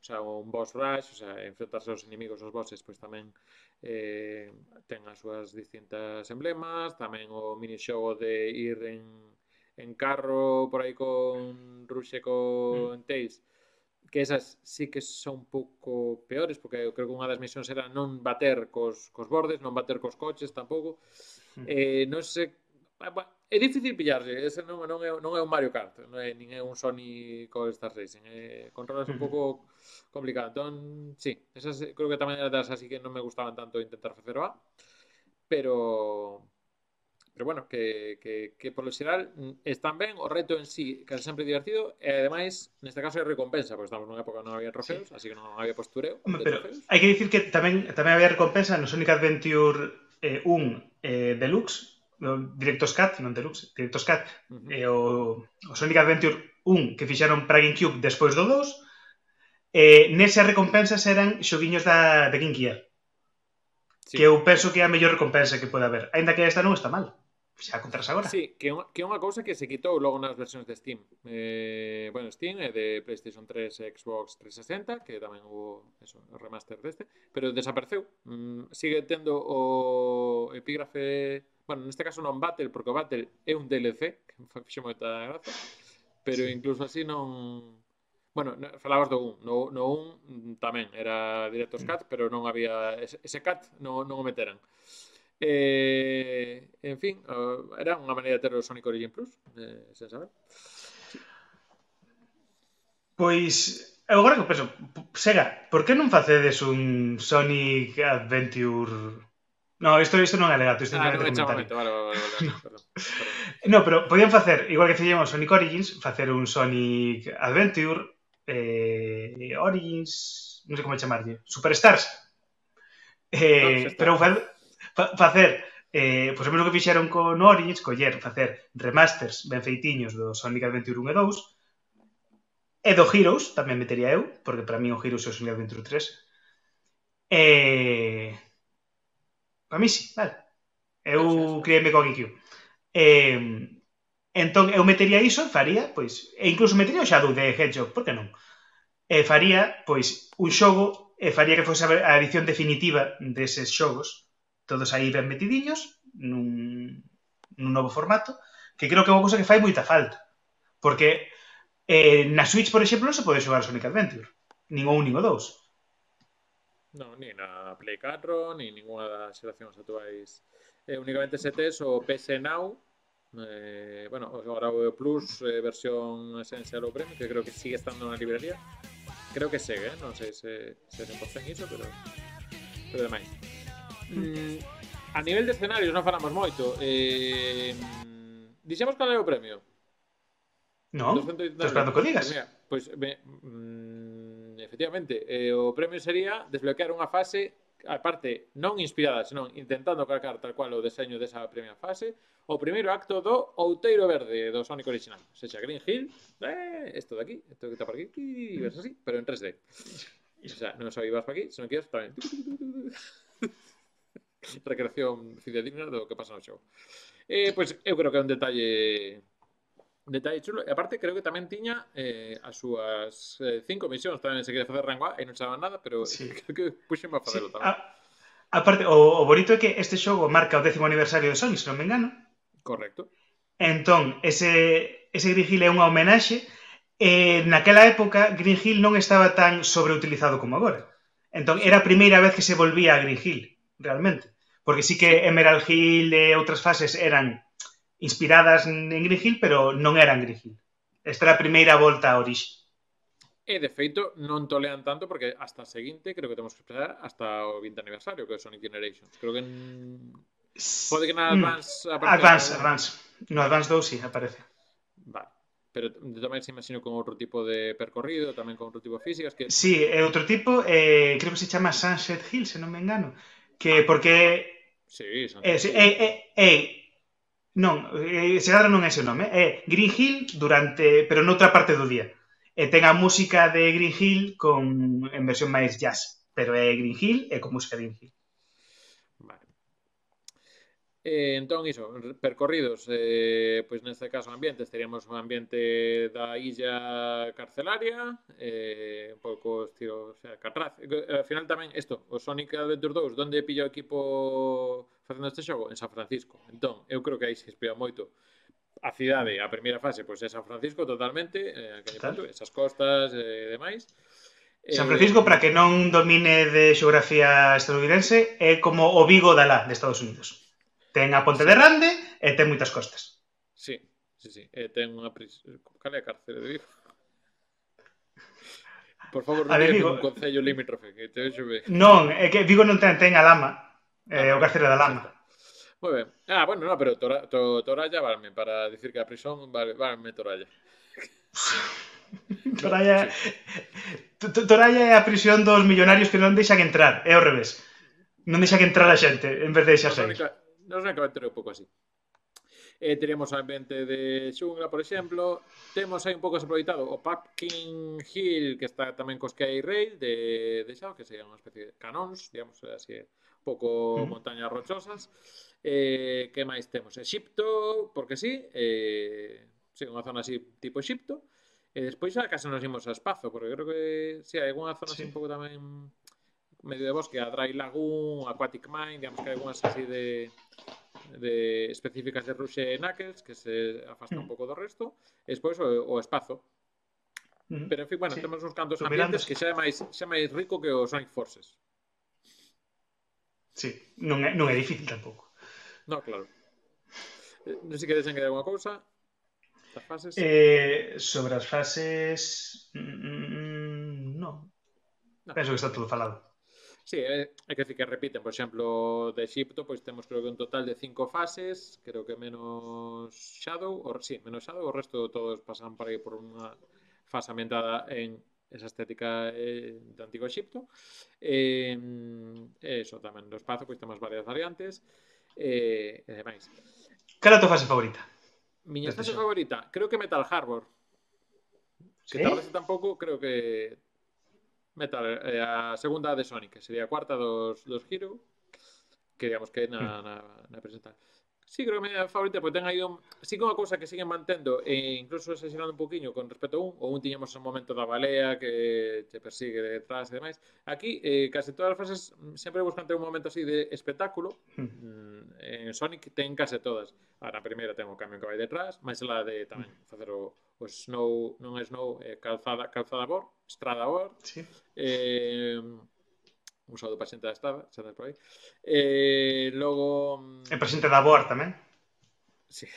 O sea, un boss rush, o sea, enfrentarse aos inimigos, aos bosses, pois tamén eh, ten as súas distintas emblemas, tamén o minixogo de ir en, en carro por aí con Ruxe con mm. Tails, que esas sí que son un pouco peores, porque eu creo que unha das misións era non bater cos, cos bordes, non bater cos coches tampouco. Mm. Eh, non sei... É difícil pillarse, ese non, non, é, non é un Mario Kart, non é, nin é un Sony All Star Racing, eh, controlas un hmm. pouco complicado. Entón, sí, esas creo que tamén eran das así que non me gustaban tanto intentar facer o A, pero Pero bueno, que, que, que por lo general mm, están ben, o reto en sí casi sempre divertido, e ademais, neste caso, é recompensa, porque estamos nunha época non había trofeos, sí. así que non había postureo. Hombre, pero trofeos. hai que dicir que tamén tamén había recompensa no Sonic Adventure eh, 1 eh, Deluxe, no Directos Cat, non Deluxe, Directos Cat, uh -huh. eh, o, o Sonic Adventure 1 que fixeron para GameCube despois do 2, eh, nesas recompensas eran xoguiños da, de Game Gear. Sí. Que eu penso que é a mellor recompensa que pode haber. aínda que esta non está mal xa contras agora. Sí, que, un, que é unha cousa que se quitou logo nas versións de Steam. Eh, bueno, Steam é de PlayStation 3 e Xbox 360, que tamén hubo eso, o remaster deste, pero desapareceu. Mm, sigue tendo o epígrafe... Bueno, neste caso non Battle, porque o Battle é un DLC, que fixo moita graza, pero sí. incluso así non... Bueno, falabas do 1, no, no 1 tamén era directos mm. cat, pero non había ese, ese cat non, non o meteran. Eh, en fin, era unha maneira de o Sonic Origin Plus, eh, sen saber. Pois, eu agora que penso, Sega, por que non facedes un Sonic Adventure No, isto, isto non é legal, isto ah, non é chamamento, vale, vale, vale, vale, perdón, perdón. No, pero podían facer, igual que fixemos Sonic Origins, facer un Sonic Adventure, eh, Origins, non sei como chamarlle, Superstars. Eh, no, pero fa, facer eh, pois o mesmo que fixeron con Origins, coller, facer remasters ben feitiños do Sonic Adventure 1 e 2 e do Heroes, tamén metería eu, porque para mí o Heroes é o Sonic Adventure 3 e... Para mí sí, vale. Eu criei-me con IQ E, entón, eu metería iso e faría, pois, e incluso metería o Shadow de Hedgehog, por que non? E faría, pois, un xogo e faría que fose a edición definitiva deses xogos todos aí ben metidiños nun, nun novo formato, que creo que é unha cousa que fai moita falta. Porque eh, na Switch, por exemplo, non se pode xogar Sonic Adventure. Nin o 1, nin o dous. Non, ni na Play 4, ni ninguna das xeracións atuais. Eh, únicamente se tes o PS Now, eh, bueno, agora o Plus, eh, versión Essential o Premium, que creo que sigue estando na librería. Creo que segue, eh? non sei se, se 100% iso, pero, pero demais mm, a nivel de escenarios non falamos moito. Eh, dixemos cal é o premio? No, estou esperando que digas. Pois, me, mm, efectivamente, eh, o premio sería desbloquear unha fase aparte non inspirada, senón intentando calcar tal cual o deseño desa primeira fase, o primeiro acto do Outeiro Verde do Sonic original. Secha Green Hill, eh, isto de aquí, isto que está por aquí, aquí ves así, pero en 3D. O sea, non só ibas para aquí, senón que ibas tamén recreación fidedigna do que pasa no xogo. Eh, pois eu creo que é un detalle un detalle chulo. E aparte creo que tamén tiña eh, as súas eh, cinco misións, tamén se quere facer rango A e non saban nada, pero sí. creo que puxen a facelo sí. tamén. A, aparte, o, o bonito é que este xogo marca o décimo aniversario de Sony, se non me engano. Correcto. Entón, ese, ese Green Hill é unha homenaxe Eh, naquela época, Green Hill non estaba tan sobreutilizado como agora. Entón, era a primeira vez que se volvía a Green Hill realmente. Porque sí que Emerald Hill e outras fases eran inspiradas en Green Hill, pero non eran Green Hill. Esta era a primeira volta a orixe. E, de feito, non tolean tanto porque hasta a seguinte creo que temos que esperar hasta o 20 aniversario que é Sonic Generations. Creo que en... pode que na Advance mm. Advance. Advance. No Advance 2 sí aparece. Vale. Pero tamén se imagino con outro tipo de percorrido, tamén con outro tipo de físicas que... Sí, é outro tipo, eh, creo que se chama Sunset Hill, se non me engano que porque sí, eh, é, eh, eh, eh, non, eh, Segara non é ese nome, é Green Hill durante, pero noutra parte do día. E ten a música de Green Hill con en versión máis jazz, pero é Green Hill e con música de Green Hill. Eh, entón, iso, percorridos, eh, pois neste caso ambientes, teríamos un ambiente da illa carcelaria, eh, un pouco estilo, o sea, Catraz. Eh, al final tamén, isto, o Sonic Adventure 2, onde pilla o equipo facendo este xogo? En San Francisco. Entón, eu creo que aí se inspira moito a cidade, a primeira fase, pois é San Francisco totalmente, eh, punto, esas costas e eh, demais. San eh, Francisco, eh, para que non domine de xeografía estadounidense, é como o Vigo da lá, de Estados Unidos. Ten a Ponte sí. de Rande e ten moitas costas. Sí, sí, sí. E ten unha prisión... Cal é a cárcere de Vigo? Por favor, non diga un concello limítrofe, que te xove. Non, é que Vigo non ten, ten a Lama, eh, ah, o cárcere da Lama. Moi ben. Ah, bueno, no, pero tora, to, Toralla valme para dicir que a prisión vale, valme Toralla. Toralla, Toralla é a prisión dos millonarios que non deixan entrar, é ao revés. Non deixan entrar a xente en vez de deixar sair. Nos única un pouco así. Eh, teríamos o ambiente de xungla, por exemplo. Temos aí un pouco aproveitado o Pumpkin Hill, que está tamén cos Sky Rail de, de Xao, que sería unha especie de canóns, digamos, así, un pouco mm. montañas rochosas. Eh, que máis temos? Exipto, porque sí, eh, sí, unha zona así tipo Exipto. E despois xa case nos imos a espazo, porque creo que si sí, hai algunha zona sí. así un pouco tamén medio de bosque, a Dry Lagoon, Aquatic Mine, digamos que hai algunhas así de, de específicas de Ruxe Knuckles que se afasta mm. un pouco do resto, e despois o, o espazo. Mm. Pero en fin, bueno, sí. temos uns cantos ambientes que xa é máis xa é máis rico que o Sonic Forces. Sí, non é, non é difícil tampouco. No, claro. Eh, non sei que desen que alguna cousa. As fases? Eh, sobre as fases... Mm, no. no. Penso que está todo falado. Sí, é, é que decir que repiten, por exemplo, de Egipto, pois temos creo que un total de cinco fases, creo que menos Shadow, o, sí, menos Shadow, o resto todos pasan por aí por unha fase ambientada en esa estética eh, de Antigo Egipto. Eh, eso tamén no espazo, pois temos varias variantes e, e demais. Cal é a tua fase favorita? Miña fase favorita, creo que Metal Harbor. Que ¿Sí? tal vez tampouco, creo que Metal, eh, a segunda de Sonic, que sería a cuarta dos, dos Hero, que digamos que na, na, na presentar. Sí, creo que a miña favorita, porque ten aí un... Sí que unha cousa que siguen mantendo, e incluso exagerando un poquinho con respecto a un, ou un tiñamos o momento da balea que te persigue detrás e demais. Aquí, eh, case todas as fases mm, sempre buscan ter un momento así de espectáculo. Hmm. Mm, en Sonic ten case todas. Ahora, na primeira ten o camión que vai detrás, máis la de tamén hmm. facer o, o snow, non é snow, eh, calzada, calzada bor, estrada bor. Sí. Eh, un saúdo para xente da Estrada, xa por aí. Eh, logo... E da Boar tamén. Sí.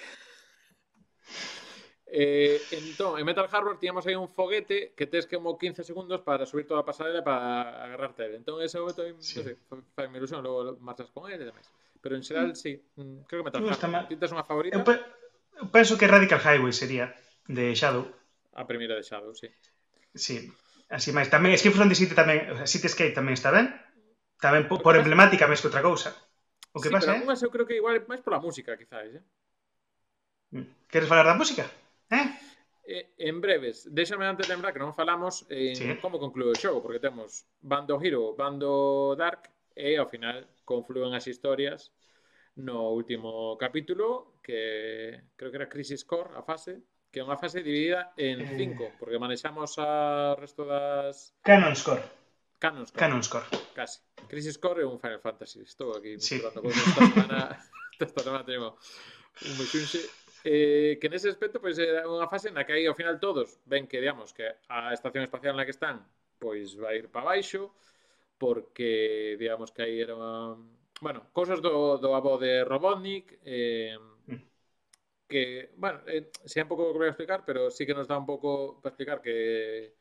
Eh, entón, en Metal Harbor tíamos aí un foguete que tes que mo 15 segundos para subir toda a pasarela para agarrarte ele. Entón ese foguete, sí. non sei, fai mi ilusión, logo marchas con ele e demais. Pero en xeral, mm. sí, mm, creo que Metal Harbor. Ti tes unha favorita? Eu, pe eu penso que Radical Highway sería de Shadow. A primeira de Shadow, sí. Sí, Así máis, tamén, Escape from the City tamén, o sea, Cityscape tamén está ben, tamén por, por emblemática máis que outra cousa. O que sí, pasa, pero eh? eu creo que igual máis pola música, quizáis, eh? Mm. Queres falar da música? Eh? eh en breves, déxame antes lembrar que non falamos en sí. como conclúe o xogo, porque temos Bando Hero, Bando Dark, e ao final confluen as historias no último capítulo, que creo que era Crisis Core, a fase, que é unha fase dividida en eh. cinco, porque manexamos a resto das... Canon Score. Canon Score. Canon Score. Casi. Crisis Core é un Final Fantasy. Estou aquí sí. misturando esta semana. esta semana tenemos un mexunxe. Eh, que nese aspecto pois pues, é unha fase na que aí ao final todos ven que digamos que a estación espacial na que están pois vai ir para baixo porque digamos que aí era unha... bueno, cosas do, do abo de Robotnik eh, que, bueno, eh, sea un pouco que voy a explicar, pero sí que nos dá un pouco para explicar que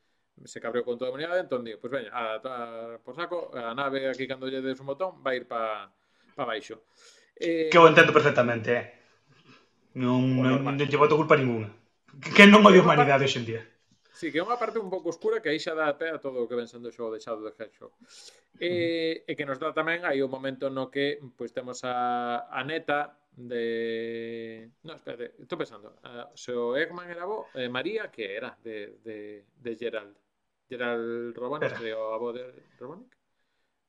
se cabreou con toda a humanidade, entón digo, pois pues veña, a, a, por saco, a nave aquí cando lle des un botón vai ir para pa baixo. Eh, que eu entendo perfectamente, eh. Non, non, non lle boto culpa ninguna. Que non odio humanidade hoxe en día. Sí, que é unha parte un pouco oscura que aí xa dá a pé a todo o que ven sendo o xogo de Shadow the Hedgehog. E, e eh, que nos dá tamén aí o momento no que pois temos a, a neta de... No, espérate, estou pensando. Uh, se o Eggman era eh, María, que era de, de, de Gerald. Gerald Robonic, de o abo de Robonic?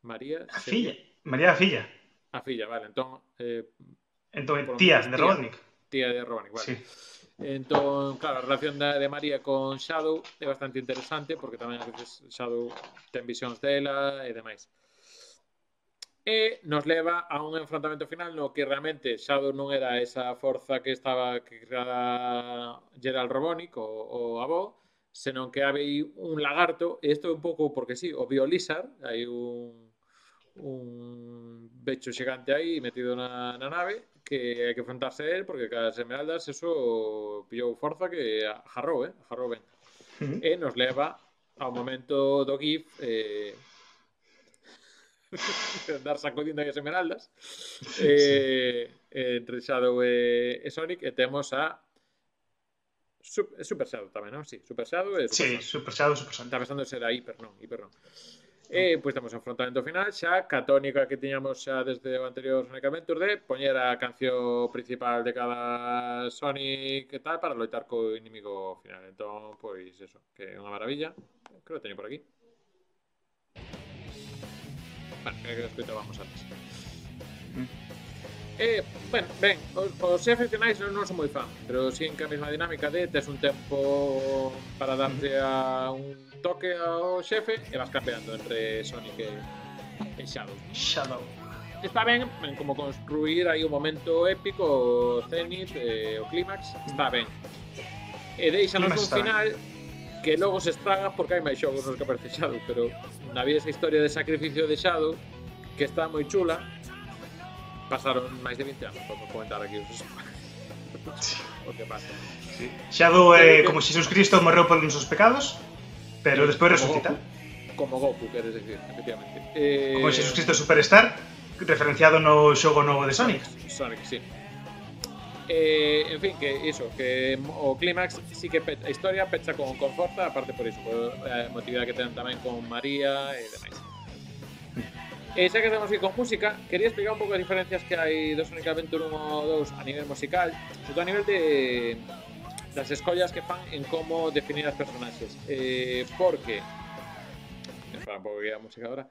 María... A filla. María a filla. A filla, vale. Entón... Eh, entón, tía de Robotnik. Tía de Robotnik, vale. Sí. Entón, claro, a relación de, de María con Shadow é bastante interesante porque tamén a veces Shadow ten visións dela e demais. e nos leva a un enfrontamento final no que realmente Shadow non era esa forza que estaba que creada Gerald Robonic o, o Abo, senón que hai un lagarto, e isto é un pouco porque sí, o Biolizard, hai un un becho xigante aí metido na, na nave que hai que enfrentarse a él porque cada esmeraldas eso pillou forza que jarrou, eh? jarrou ben. Uh -huh. E nos leva ao momento do GIF eh, dar sacudindo aí as esmeraldas. Eh, eh, entre Shadow e, e Sonic e temos a Super, Super Shadow tamén, non? Sí, Super Shadow e Super Sí, Sonic. Super Shadow, Super Sonic. Está pensando en ser a hiper, non, hiper non. E pois temos o enfrontamento final xa ca tónica que tiñamos xa desde o anterior Sonic Adventure de poñer a canción principal de cada Sonic e tal para loitar co inimigo final. Entón, pois eso, que é unha maravilla. Creo que teño por aquí. Bueno, escoitábamos antes. Eh, ben, ben, os, os xefes finais non, non son moi fan, pero si en que a mesma dinámica de tes un tempo para darte a un toque ao xefe e vas campeando entre Sonic e, e Shadow. Shadow. Está ben, ben como construir aí un momento épico, o Zenith, eh, o clímax, está ben. E eh, deixanos un final que logo se estraga porque hai máis xogos nos que aparece Shadow, pero había esa historia de sacrificio de Shadow que está moi chula pasaron máis de 20 anos para comentar aquí. Os o que pasa. Sí. Shadow é eh, como Xesús Cristo morreu por nosos pecados pero despois resucita. Como Goku, queres decir, efectivamente. Eh... como Xesús Cristo Superstar referenciado no xogo novo de Sonic. Sonic, sí. Eh, en fin, que iso, que o clímax sí que pe- a historia pecha con, con forza, aparte por iso, por a emotividade que ten tamén con María e demais. E xa que estamos aquí con música, quería explicar un pouco as diferencias que hai do Sonic Adventure 1 ou 2 a nivel musical, sobre todo a nivel de das escollas que fan en como definir as personaxes. Eh, porque Espera un pouco a música agora.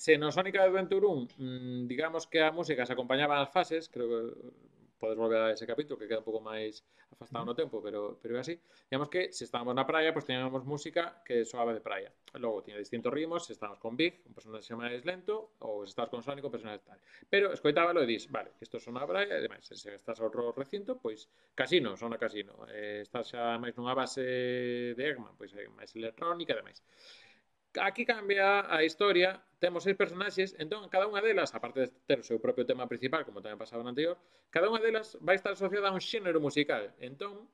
Se no Sonic Adventure 1, mm, digamos que a música se acompañaba nas fases, creo que podes volver a ese capítulo que queda un pouco máis afastado no tempo, pero pero é así. Digamos que se estábamos na praia, pois pues, teníamos música que soaba de praia. Logo tiña distintos ritmos, se estábamos con Big, un personaxe máis lento, ou se estás con Sonic, un personaxe tal. Pero escoitábalo e dis, vale, isto son a praia, e demais, se estás outro recinto, pois casino, son a casino. Eh, estás xa máis nunha base de Eggman, pois hai máis electrónica e demais. Aquí cambia a historia, temos seis personaxes, entón cada unha delas, aparte de ter o seu propio tema principal, como tamén pasaba no anterior, cada unha delas vai estar asociada a un xénero musical. Entón,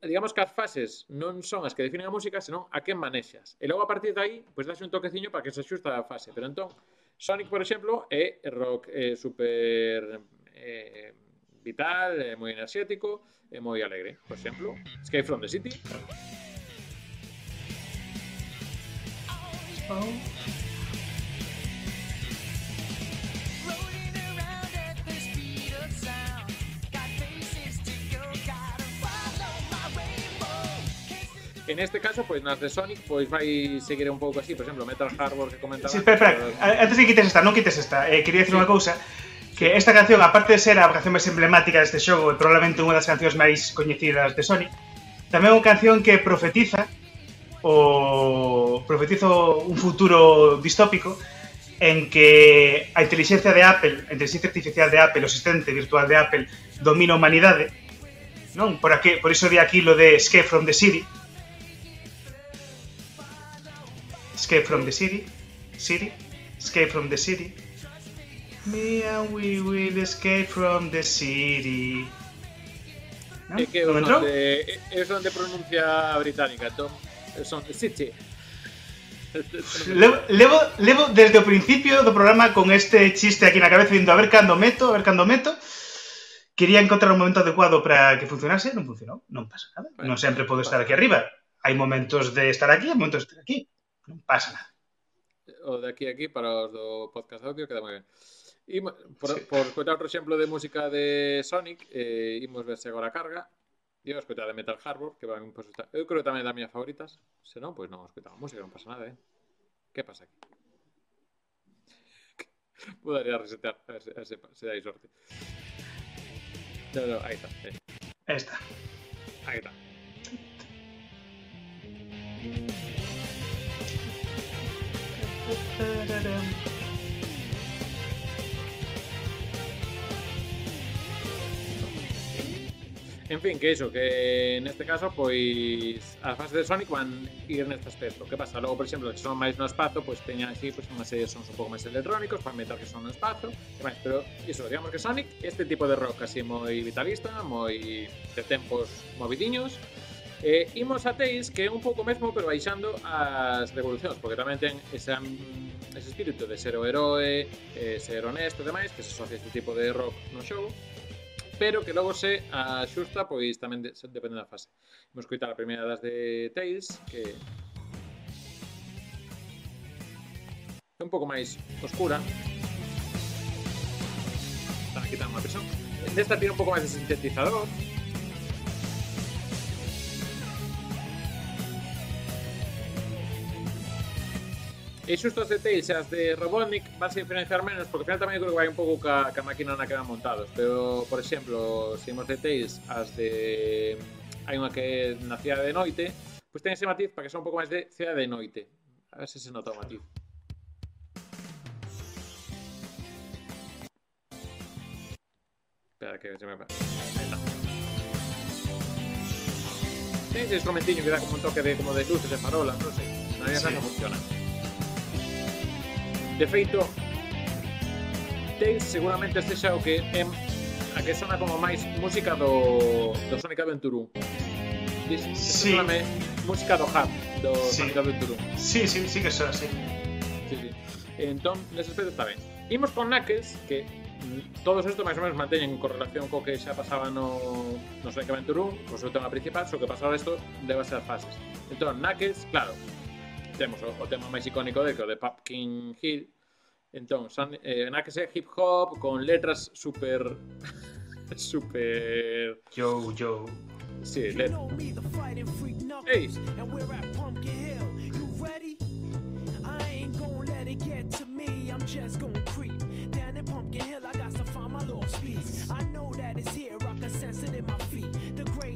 digamos que as fases non son as que definen a música, senón a que manexas. E logo a partir de aí, pois pues, un toqueciño para que se axusta a fase. Pero entón, Sonic, por exemplo, é rock é super é, vital, é moi enerxético, é moi alegre. Por exemplo, Escape from the City. phone. En este caso, pois nas de Sonic, pois vai seguir un pouco así, por exemplo, Metal Harbor que comentaba. Sí, espera, espera, pero... antes de que quites esta, non quites esta. Eh, quería dicir sí. unha cousa que esta canción, aparte de ser a canción máis emblemática deste xogo e probablemente unha das cancións máis coñecidas de Sonic, tamén é unha canción que profetiza o profetiza un futuro distópico en que a inteligencia de Apple, a inteligencia artificial de Apple, o asistente virtual de Apple, domina humanidade, non? Por, aquí, por iso di aquí lo de Escape from the City. Escape from the City. City. Escape from the City. Me and we will escape from the city. ¿No? É que ¿No o me entrou? son de, é son de pronuncia británica, entón, son City. Levo, levo, levo desde o principio do programa con este chiste aquí na cabeza dicindo a ver cando meto, a ver cando meto. Quería encontrar un momento adecuado para que funcionase, non funcionou, non pasa nada. Bueno, non sempre podo estar aquí arriba. Hai momentos de estar aquí, hai momentos de estar aquí. Non pasa nada. O de aquí a aquí para os do podcast audio queda moi ben. Ima, por, sí. por coitar outro exemplo de música de Sonic, eh, imos verse agora a carga, Yo he escuchado de Metal Harbor, que para mí pues, está... Yo creo que también es de mis favoritas. Si no, pues no, he escuchado música, no pasa nada, ¿eh? ¿Qué pasa aquí? Podría resetear, a ver si, dais suerte. No, no, ahí está. Ahí. ahí está. Ahí está. En fin, que iso, que neste caso, pois, as fases de Sonic van ir neste aspecto. Que pasa? Logo, por exemplo, que son máis no espazo, pois teñan así pois, unha serie de sons un pouco máis electrónicos para meter que son no espazo, e máis, pero iso, digamos que Sonic, este tipo de rock así moi vitalista, moi de tempos movidiños, E eh, imos a Tails, que é un pouco mesmo, pero baixando as revolucións, porque tamén ten ese, ese espírito de ser o heroe, eh, ser honesto e demais, que se asocia este tipo de rock no xogo, pero que logo se axusta, pois tamén de, depende da fase. Imos coitar a primeira das de Tails, que é un pouco máis oscura. Están a quitar unha presión. Nesta tiene un pouco máis de sintetizador. E xusto as de Teixas de Robotnik vas a diferenciar menos, porque ao final tamén creo que vai un pouco ca, ca máquina na que van montados. Pero, por exemplo, se imos de mm, as de... Hai unha que é na cidade de noite, pois ten ese matiz para que son un pouco máis de cidade de noite. A ver se se nota o matiz. Espera, que se me... Aí está. Ese instrumentiño que dá como un toque de, como de luces e farolas, non sei. Na sí. non funciona. De feito, Tails seguramente sexa o que é a que sona como máis música do, do Sonic Adventure 1. Dis, sí. Soname música do Hub, do sí. Sonic Adventure 1. Sí, sí, sí que xa, sí. sí, sí. Entón, nese aspecto está ben. Imos con Knuckles, que todos isto máis ou menos manteñen correlación co que xa pasaba no, no Sonic Adventure 1, co seu tema principal, so que pasaba isto debe ser fases. Entón, Knuckles, claro, temos o, tema máis icónico de que de Pumpkin Hill. Entón, san, eh, que se hip hop con letras super super yo yo. Sí, letras. Just gonna creep down in Pumpkin Hill. I got find my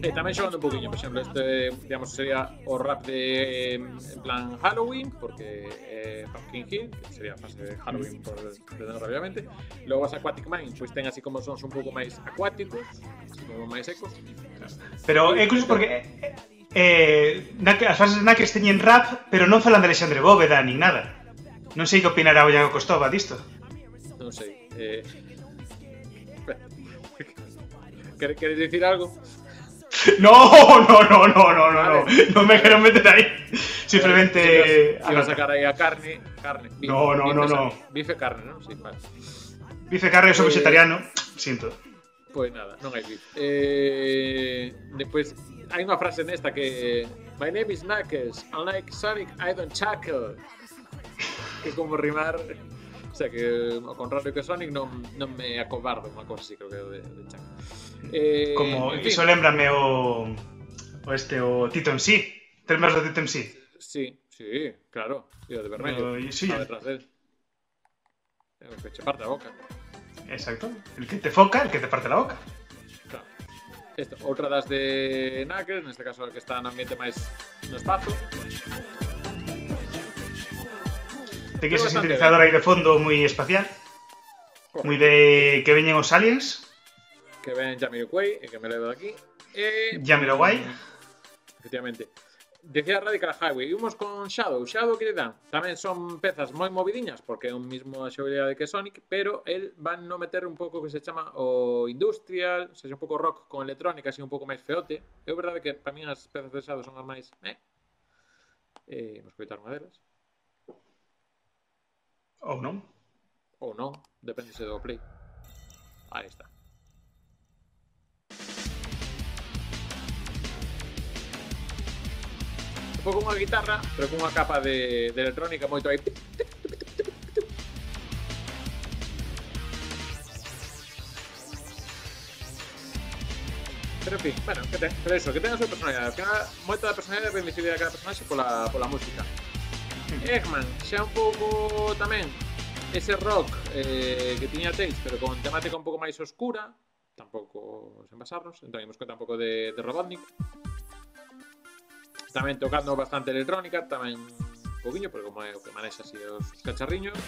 The great E tamén xogando un poquinho, por exemplo, este, digamos, sería o rap de, en plan Halloween, porque é Pumpkin Hill, que sería fase de Halloween, por entender rápidamente. Logo as Aquatic Mine, pois ten así como sons un pouco máis acuáticos, así como máis secos. Pero é curioso porque eh, eh, as fases de Knuckles teñen rap, pero non falan de Alexandre Bóveda nin nada. Non sei que opinará o Iago Costova disto. Non sei. Eh... Quere- Queres dicir algo? No, no, no, no, no, no, no. Non me quero meter aí. Simplemente... Ibas a sacar aí a carne, carne. bife, No, no, bife, no, no. Bife carne, non? Sí, vale. Dice Carre, eu sou Eh, vegetariano. Sinto. Pois nada, non hai beef. Eh, despois, hai unha frase nesta que My name is Knuckles, unlike Sonic, I don't chuckle. Que como rimar... O sea, que ao contrario que Sonic non, non me acobardo, unha cosa así, creo que de, de chuckle. Eh, Como en fin, iso lembrame o o este o Tito. Tres máis do Tito MC. Sí, sí, claro. E o de vermelho. Y sí. detrás del. É o que che parte a boca. Exacto. El que te foca, el que te parte la boca. Claro. Esto, outra das de Knuckles, neste caso el que está no ambiente máis no espazo. Ten Pero ese sintetizador aí de fondo moi espacial. Moi de que veñen os aliens. Que ven Jamiroquai e que me levo de aquí. E, Jamiroquai. Efectivamente. Decía Radical Highway, imos con Shadow. Shadow que lle dan? Tamén son pezas moi movidiñas, porque é un mismo a xogabilidade que Sonic, pero el van no meter un pouco que se chama o industrial, o sea, un pouco rock con electrónica, así un pouco máis feote. É verdade que para mí as pezas de Shadow son as máis... Eh? Eh, imos coitar unha delas. Ou non? Ou non, depende se do play. Aí está. Foi con unha guitarra, pero con unha capa de, de electrónica moito aí. Pero en fin, bueno, que, ten, pero eso, que ten a súa personalidade. Al final, moita da personalidade ben visible a cada personaxe pola, pola música. Eggman, xa un pouco tamén ese rock eh, que tiña Tails, pero con temática un pouco máis oscura, basarnos, entón imos contar un pouco de, de Robotnik. Tamén tocando bastante electrónica, tamén un pouquiño, porque como o que manexa así os cacharriños.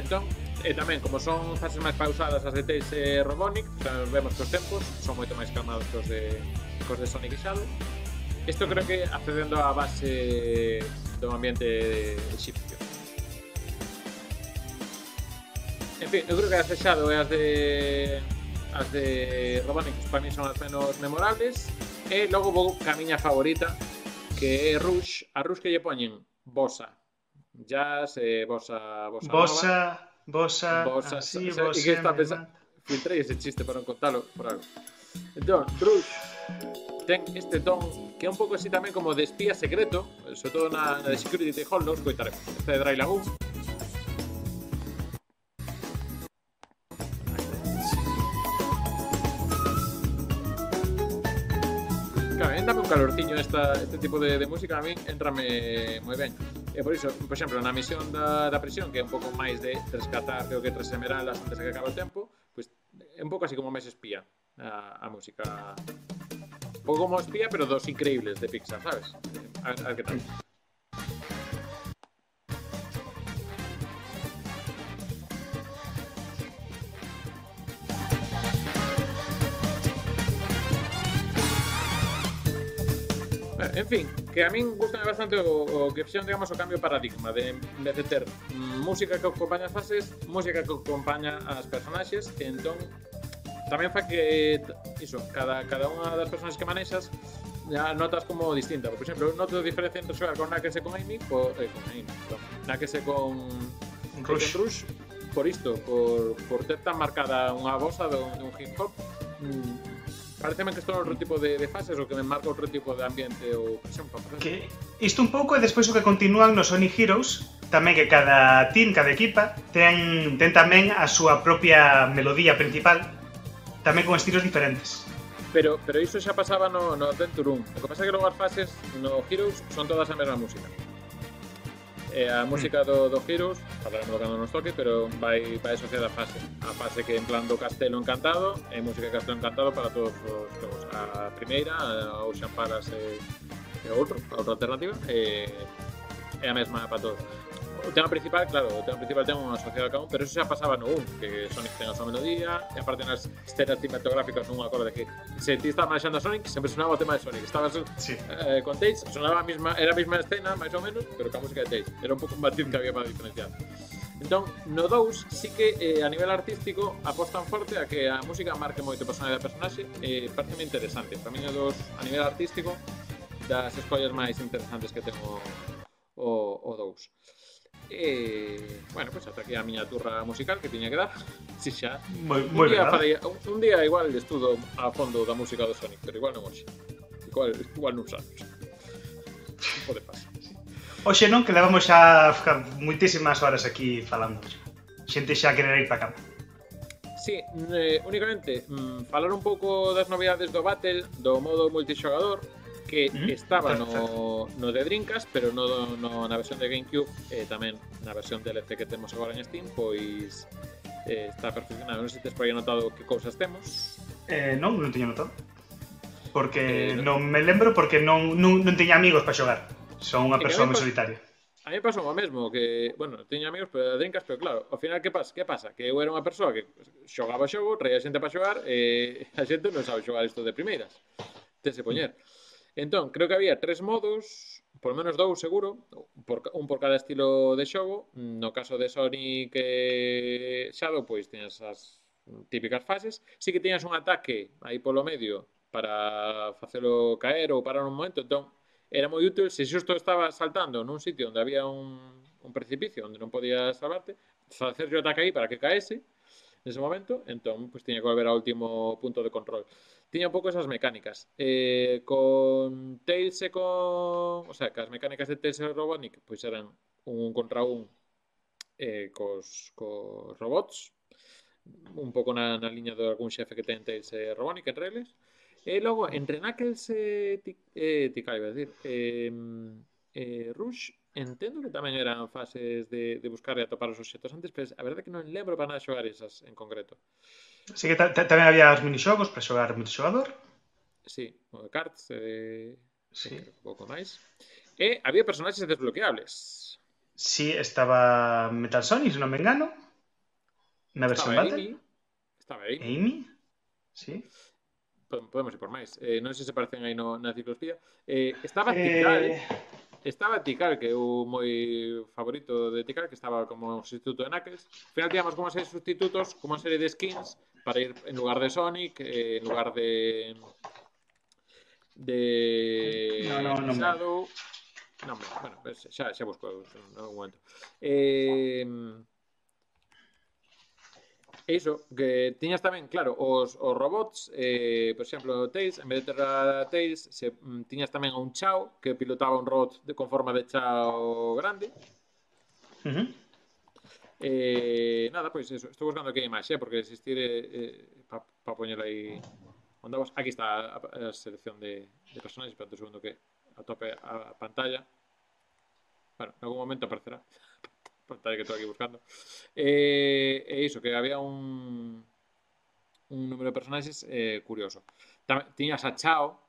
Entón, e tamén, como son fases máis pausadas as de Tails e Robotnik, tamén vemos que os tempos son moito máis calmados que os de, que os de Sonic e Shadow. Isto creo que accedendo á base do ambiente egipcio. En fin, eu creo que as de Shadow e as de as de para mí son as menos memorables e logo vou ca miña favorita que é Rush, a Rush que lle poñen Bossa, Jazz, eh, Bossa, Nova. Bosa, bosa, Bosa, así, sa- sa- bosa, e que está pensando- filtrei ese chiste para non contalo por algo. Entón, Rush ten este ton que é un pouco así tamén como de espía secreto, sobre todo na, na de Security de Hall, lo escoitaremos. Este de Dry Lagoon. calorciño esta, este tipo de, de música a min entrame moi ben. E por iso, por exemplo, na misión da, da prisión, que é un pouco máis de rescatar, creo que tres emeraldas antes de que acabe o tempo, pois pues, é un pouco así como máis espía a, a música. Un pouco como espía, pero dos increíbles de Pixar, sabes? Eh, a, a ver, a ver que tal. en fin, que a min gusta bastante o, o que fixeron, digamos, o cambio paradigma de, de ter música que acompaña as fases, música que acompaña as personaxes, e entón tamén fa que iso, cada, cada unha das personaxes que manexas ya notas como distinta. Por exemplo, noto diferencia entre xogar con Nakese con Amy, co, eh, con Amy, perdón, Nakese con Rush. Con Rush por isto, por, por ter tan marcada unha bosa dun, dun hip hop, mm, pareceme que estou outro tipo de, de fases ou que me marca outro tipo de ambiente ou presión que isto un pouco e despois o que continúan no Sonic Heroes tamén que cada team, cada equipa ten, ten tamén a súa propia melodía principal tamén con estilos diferentes. Pero, pero iso xa pasaba no, no Adventure 1 o que pasa é que logo as fases no Heroes son todas a mesma música. E a música mm. do, do Heroes, falaremos cando nos toque, pero vai, vai asociada a fase. A fase que en plan do Castelo Encantado, é música de Castelo Encantado para todos os todos. A primeira, a Ocean Palace e, e outro, a outra alternativa, e, é a mesma para todos o tema principal, claro, o tema principal ten unha asociado a un, pero eso xa pasaba no 1, que Sonic ten a súa melodía, e aparte nas escenas cinematográficas non acorde que se ti estaba manexando a Sonic, sempre sonaba o tema de Sonic. Estabas sí. eh, con Tails, sonaba a mesma, era a mesma escena, máis ou menos, pero ca música de Tails. Era un pouco un batiz que había para diferenciar. Entón, no 2 sí que eh, a nivel artístico apostan forte a que a música marque moito a personalidade da personaxe e eh, parece interesante. Para mí no 2 a nivel artístico das escollas máis interesantes que ten o, o, o 2. E, bueno, pois pues, ata aquí a miña turra musical que tiña que dar. Si xa moi, moi un, día farei, un día igual estudo a fondo da música do Sonic pero igual non hoxe igual, igual nuns anos pode pasar Oxe non, que levamos xa moitísimas horas aquí falando. Xente xa querer ir para campo Sí, eh, únicamente mm, falar un pouco das novidades do Battle, do modo multixogador, que mm estaba no, no de Drinkas, pero no, no na versión de Gamecube, eh, tamén na versión DLC que temos agora en Steam, pois eh, está perfeccionado. Non sei se tes por aí notado que cousas temos. Eh, non, non teño notado. Porque eh, non, non me lembro porque non, non, non teña amigos para xogar. Son unha persoa moi solitaria. A mí pasou o mesmo, que, bueno, teño amigos pero drinkas, pero claro, ao final que pasa? Que pasa? Que eu era unha persoa que xogaba xogo, traía xente para xogar, e eh, a xente non sabe xogar isto de primeiras. Tense poñer. Mm. Entón, creo que había tres modos, por menos dous seguro, por, un por cada estilo de xogo. No caso de Sonic e Shadow, pois tiñas as típicas fases. Sí que tiñas un ataque aí polo medio para facelo caer ou parar un momento, entón era moi útil se xusto estaba saltando nun sitio onde había un, un precipicio onde non podías salvarte, facer o ataque aí para que caese nese momento, entón pois tiña que volver ao último punto de control. tiña un pouco esas mecánicas. Eh, con Tails e con... O sea, que as mecánicas de Tails e Robotnik pois eran un contra un eh, cos, cos robots, un pouco na, na liña de algún xefe que ten Tails e Robotnik en reles. E logo, entre Knuckles e eh, Tikai, iba a decir, eh, eh, Rush, entendo que tamén eran fases de, de buscar e atopar os objetos antes, pero a verdade é que non lembro para nada xogar esas en concreto. Así que tamén había os minixogos para xogar multixogador. Sí, o de cards, eh, sí. un pouco máis. E había personaxes desbloqueables. Sí, estaba Metal Sonic, se non me engano. Na versión estaba Battle. Amy. Estaba Amy. Amy, sí. Podemos ir por máis. Eh, non sei se parecen aí no, na enciclopedia. Eh, estaba eh... Tical, estaba Tikal, que é o moi favorito de Tikal, que estaba como sustituto de Knuckles. Al final, digamos, como seis sustitutos, como unha serie de skins para ir en lugar de Sonic, eh, en lugar de de No, no, me- Shadow. No, hombre, bueno, pues xa, xa busco en algún momento. Eh, E iso, que tiñas tamén, claro, os, os robots, eh, por exemplo, Tails, en vez de ter a Tails, se, mm, tiñas tamén a un Chao que pilotaba un robot de, con forma de Chao grande. Ujú. Eh, nada, pois eso, estou buscando aquí a imaxe, porque existir eh, eh, para pa poñer aí onde vos. Aquí está a, a selección de, de personaxes, espera un segundo que atope a, a pantalla. Bueno, en algún momento aparecerá pantalla que estou aquí buscando. Eh, eh e iso, que había un un número de personaxes eh, curioso. Tam, tiñas a Chao,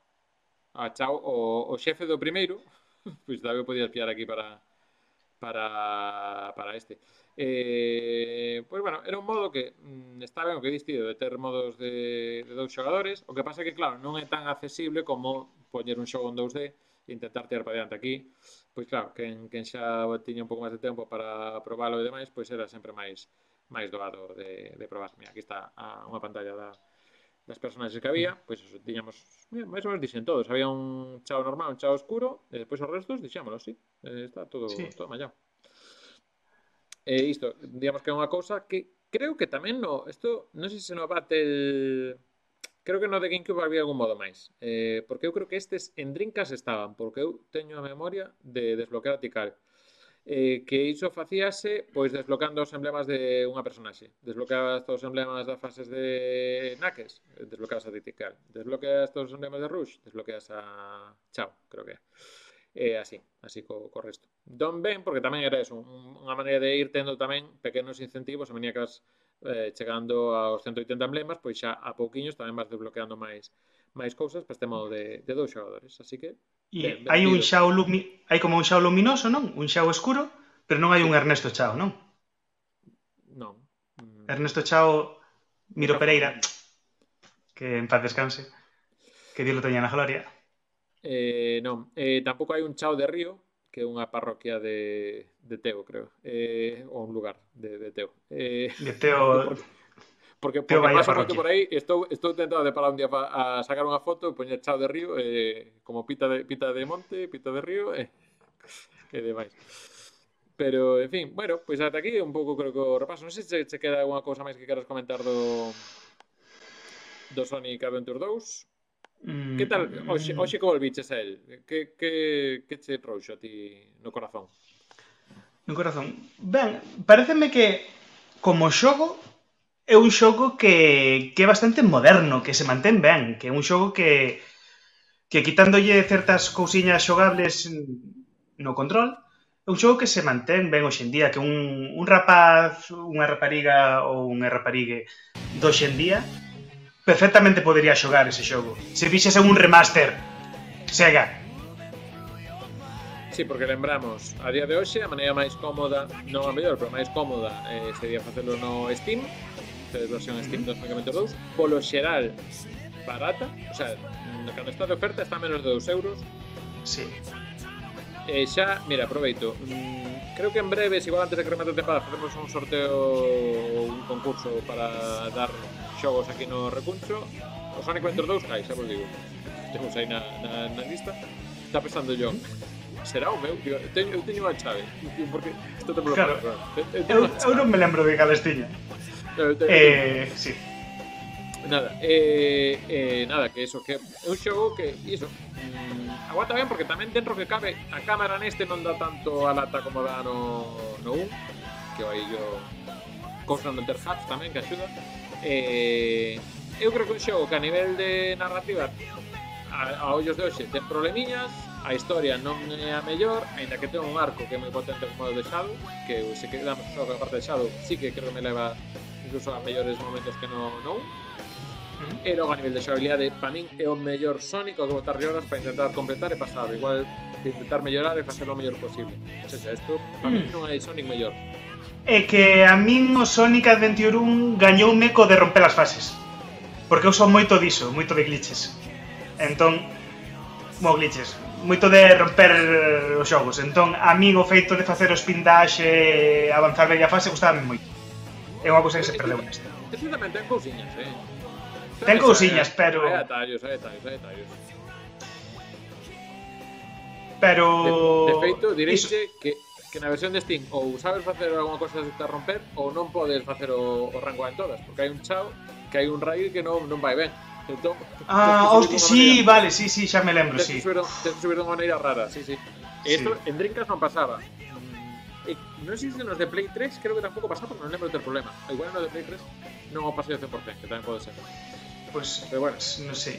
a Chao, o, o xefe do primeiro, pois pues, tamén podías pillar aquí para para para este. Eh, pois, bueno, era un modo que mm, está ben o que distido de ter modos de, de dous xogadores. O que pasa que, claro, non é tan accesible como poñer un xogo en 2D e intentar tirar para diante aquí. Pois claro, quen, quen xa tiña un pouco máis de tempo para probalo e demais, pois era sempre máis máis doado de, de probar. Mira, aquí está a, unha pantalla da, das personaxes que había, pois eso, tiñamos mira, máis ou menos dixen todos, había un chao normal, un chao oscuro, e despois os restos dixámoslo, sí, eh, está todo, sí. todo mallado E isto, digamos que é unha cousa que creo que tamén no, isto, non sei se no Battle creo que no de GameCube había algún modo máis. Eh, porque eu creo que estes en Drinkas estaban, porque eu teño a memoria de desbloquear a Tikal. Eh, que iso facíase pois desbloqueando os emblemas de unha personaxe. Desbloqueabas todos os emblemas das fases de eh, desbloqueabas a Tikal. Desbloqueas todos os emblemas de Rush, desbloqueas a Chao, creo que é. eh, así, así co, co resto. Don ben, porque tamén era eso, un, unha maneira de ir tendo tamén pequenos incentivos, a medida que as, eh, chegando aos 180 emblemas, pois xa a pouquiños tamén vas desbloqueando máis máis cousas para este modo de, de dous xogadores, así que... E hai un xao lumi... hai como un xao luminoso, non? Un xao escuro, pero non hai un Ernesto Chao, non? Non. Ernesto Chao Miro Pereira, que en paz descanse, que Dios lo teña na gloria. Eh, non, eh, tampouco hai un chao de río, que é unha parroquia de, de Teo, creo, eh, ou un lugar de, de Teo. Eh, de Teo... Porque, porque, Teo porque paso parroquia. por aí estou, estou tentado de parar un día pa, a sacar unha foto e poñer chao de río eh, como pita de, pita de monte, pita de río eh, e demais. Pero, en fin, bueno, pois pues ata aquí un pouco creo que o repaso. Non sei se che queda algunha cousa máis que queras comentar do do Sonic Adventure 2 Mm, que tal, hoxe, hoxe mm. como volviches a él? Que, que, que che trouxo a ti no corazón? No corazón? Ben, pareceme que como xogo é un xogo que, que é bastante moderno, que se mantén ben, que é un xogo que que quitándolle certas cousiñas xogables no control, é un xogo que se mantén ben hoxendía, que un, un rapaz, unha rapariga ou unha raparigue do hoxendía perfectamente podería xogar ese xogo. Se fixese un remaster. Sega, Sí, porque lembramos, a día de hoxe a maneira máis cómoda, non a mellor, pero máis cómoda eh, sería facelo no Steam, versión Steam 2022, polo xeral barata, o sea, cando está de oferta está a menos de 2 euros, sí. E xa, mira, aproveito. Mm, creo que en breves, igual antes de que remate a temporada, facemos un sorteo ou un concurso para dar xogos aquí no recuncho. O Sonic Adventure 2 cai, xa vos digo. Temos aí na, na, na lista. Está pensando yo, Será o meu? Tío? Teño, eu teño a chave. Tío, porque isto te claro. Eu, eu, eu non me lembro de cales tiña. Eh, sí. Nada, eh, eh, nada, que eso, que é un xogo que, iso, mm, aguanta ben porque tamén dentro que cabe a cámara neste non dá tanto a lata como dá no, no 1 que vai yo cofran en ter tamén que axuda. Eh, eu creo que un xogo que a nivel de narrativa a, a ollos de hoxe ten problemiñas a historia non é a mellor aínda que ten un arco que é moi potente como o de Shadow que se quedamos só a parte de Shadow sí que creo que me leva incluso a mellores momentos que no, no 1 E logo a nivel de xogabilidade, eh, para min é o mellor Sonic ao que botarlle horas para intentar completar e pasar, igual que intentar mellorar e facer o mellor posible. Non sei isto, para min mm. non hai Sonic mellor. É que a min o Sonic Adventure 1 gañoume co de romper as fases. Porque eu son moito diso, moito de glitches. Entón, mo glitches, moito de romper eh, os xogos. Entón, a min o feito de facer o spin dash e avanzar bella fase gustaba moito. É unha cousa que se perdeu neste. Precisamente en cousiñas, eh? Ten cousiñas, pero... Hai detalles, hai detalles, hai detalles. Pero... De, de feito, direiche que, que na versión de Steam ou sabes facer algunha cosa de romper ou non podes facer o, o rango en todas, porque hai un chao que hai un raid que non, non vai ben. Entón, ah, hostia, sí, maneira, vale, sí, sí, xa me lembro, sí. Subir, tens que subir de unha maneira rara, sí, sí. E isto sí. en Dreamcast non pasaba. Mm, e, non sei se nos de Play 3 creo que tampouco pasaba, porque non lembro ter problema. Igual nos de Play 3 non o pasei ao 100%, que tamén pode ser. Pero bueno, non sei.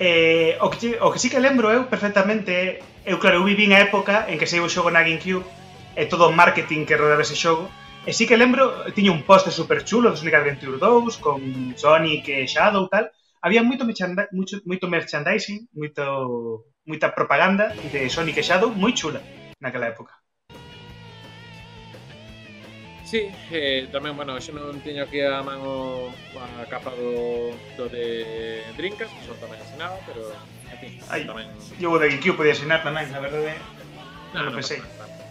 Eh, o, que, o que sí que lembro eu perfectamente Eu claro, eu vivín a época en que saiu o xogo na Gamecube E todo o marketing que rodeaba ese xogo E sí que lembro, tiña un póster super chulo do Sonic Adventure 2 Con Sonic e Shadow tal Había moito, moito, moito merchandising moito, Moita propaganda de Sonic e Shadow Moi chula naquela época Sí, eh, tamén, bueno, xe non teño aquí a man o, a capa do, do de Drinkas, que son tamén asinaba, pero, en fin, Ay, tamén... Eu o de GameCube podía asinar tamén, na verdade, eh. non, non, no, pensei. Pasa nada,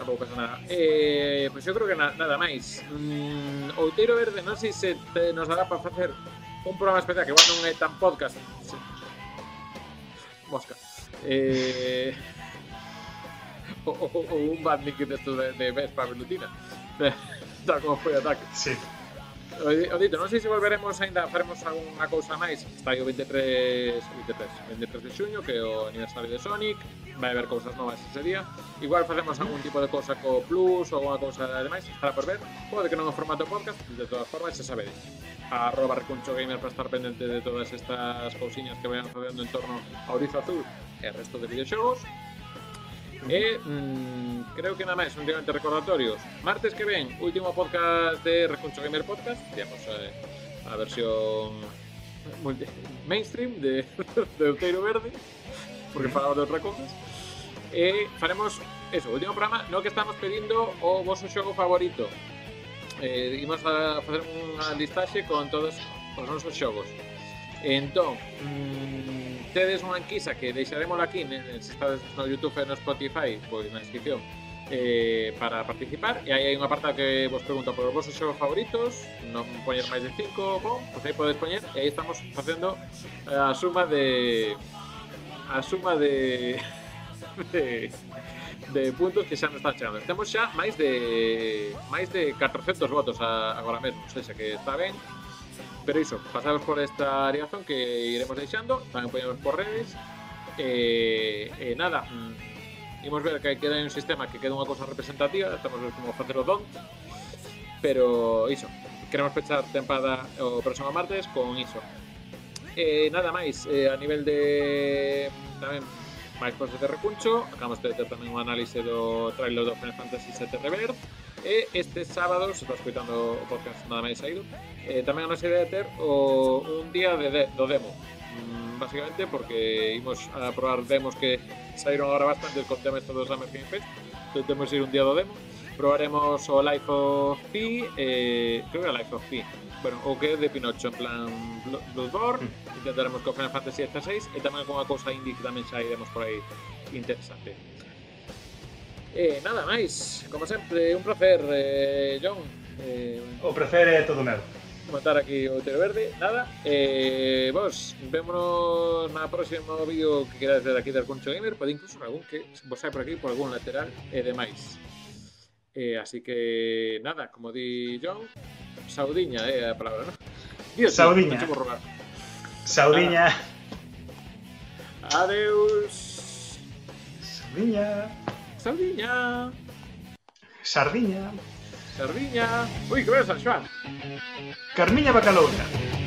tampouco pasa nada. Eh, pois pues eu creo que na, nada máis. Mm, Outeiro Verde, non sei se te, nos dará para facer un programa especial, que igual non é tan podcast. Sí. Mosca. Eh, o, o, o un banding que de, de, de Vespa Velutina. da o ataque. Sí. Eh, eh, o, o dito, non sei se volveremos ainda, faremos algunha cousa máis. Está aí o 23, 23, 23 de xuño, que é o aniversario de Sonic. Vai haber cousas novas ese día. Igual facemos algún tipo de cousa co Plus ou alguna cousa ademais, estará por ver. Pode que non o formato podcast, de todas formas xa sabedes. Arroba Recuncho Gamer para estar pendente de todas estas cousiñas que vayan facendo en torno a Orizo Azul e resto de videoxogos. E mm, creo que nada máis, únicamente recordatorios. Martes que ven, último podcast de Recuncho Gamer Podcast, digamos eh, a versión multi, mainstream de, de Outeiro Verde, porque falamos de outras cousas. E faremos eso, último programa no que estamos pedindo o vosso xogo favorito. Eh, imos a facer unha listaxe con todos os nosos xogos. Entón, mm, tedes unha enquisa que deixaremos aquí ne, se estades no Youtube e no Spotify pois na descripción eh, para participar e aí hai unha parte que vos pregunta por os vosos xogos favoritos? Non poñer máis de 5 bom, pois aí podes poñer e aí estamos facendo a suma de a suma de de, de puntos que xa nos están chegando. Temos xa máis de máis de 400 votos a, agora mesmo, ou seja, que está ben, pero iso, pasaros por esta ariazón que iremos deixando, tamén poñemos por redes. E, eh, eh, nada, mm, imos ver que queda un sistema que queda unha cosa representativa, estamos ver como facer o don. Pero iso, queremos pechar tempada o próximo martes con iso. Eh, nada máis, eh, a nivel de mm, tamén máis cosas de recuncho, acabamos de ter tamén un análise do trailer do Final Fantasy VII Rebirth E este sábado, se está escutando o podcast nada máis saído, eh, tamén a nosa idea de ter o, un día de, de do demo. Mm, basicamente porque imos a probar demos que saíron agora bastante con tema estos dos Summer Game Fest. Entón temos ir un día do demo. Probaremos o Life of Pi, eh, creo que era Life of Pi, bueno, o que é de Pinocho, en plan Bloodborne, hmm. intentaremos co Final Fantasy XVI e tamén unha cousa indie que tamén xa iremos por aí interesante. E nada máis, como sempre, un placer, eh, John. Eh, o placer é todo meu. Comentar aquí o Tero Verde, nada. Eh, vos, vémonos na próximo vídeo que queráis ver aquí del Concho Gamer, pode incluso algún que vos hai por aquí, por algún lateral e demais. Eh, así que, nada, como di John, saudiña é eh, a palabra, non? Dios, saudiña. vou robar. Saudiña. Nada. Adeus. Saudiña. Sardinya! Sardinya! Sardinya! Ui, que bé és això! Carmilla Bacalona!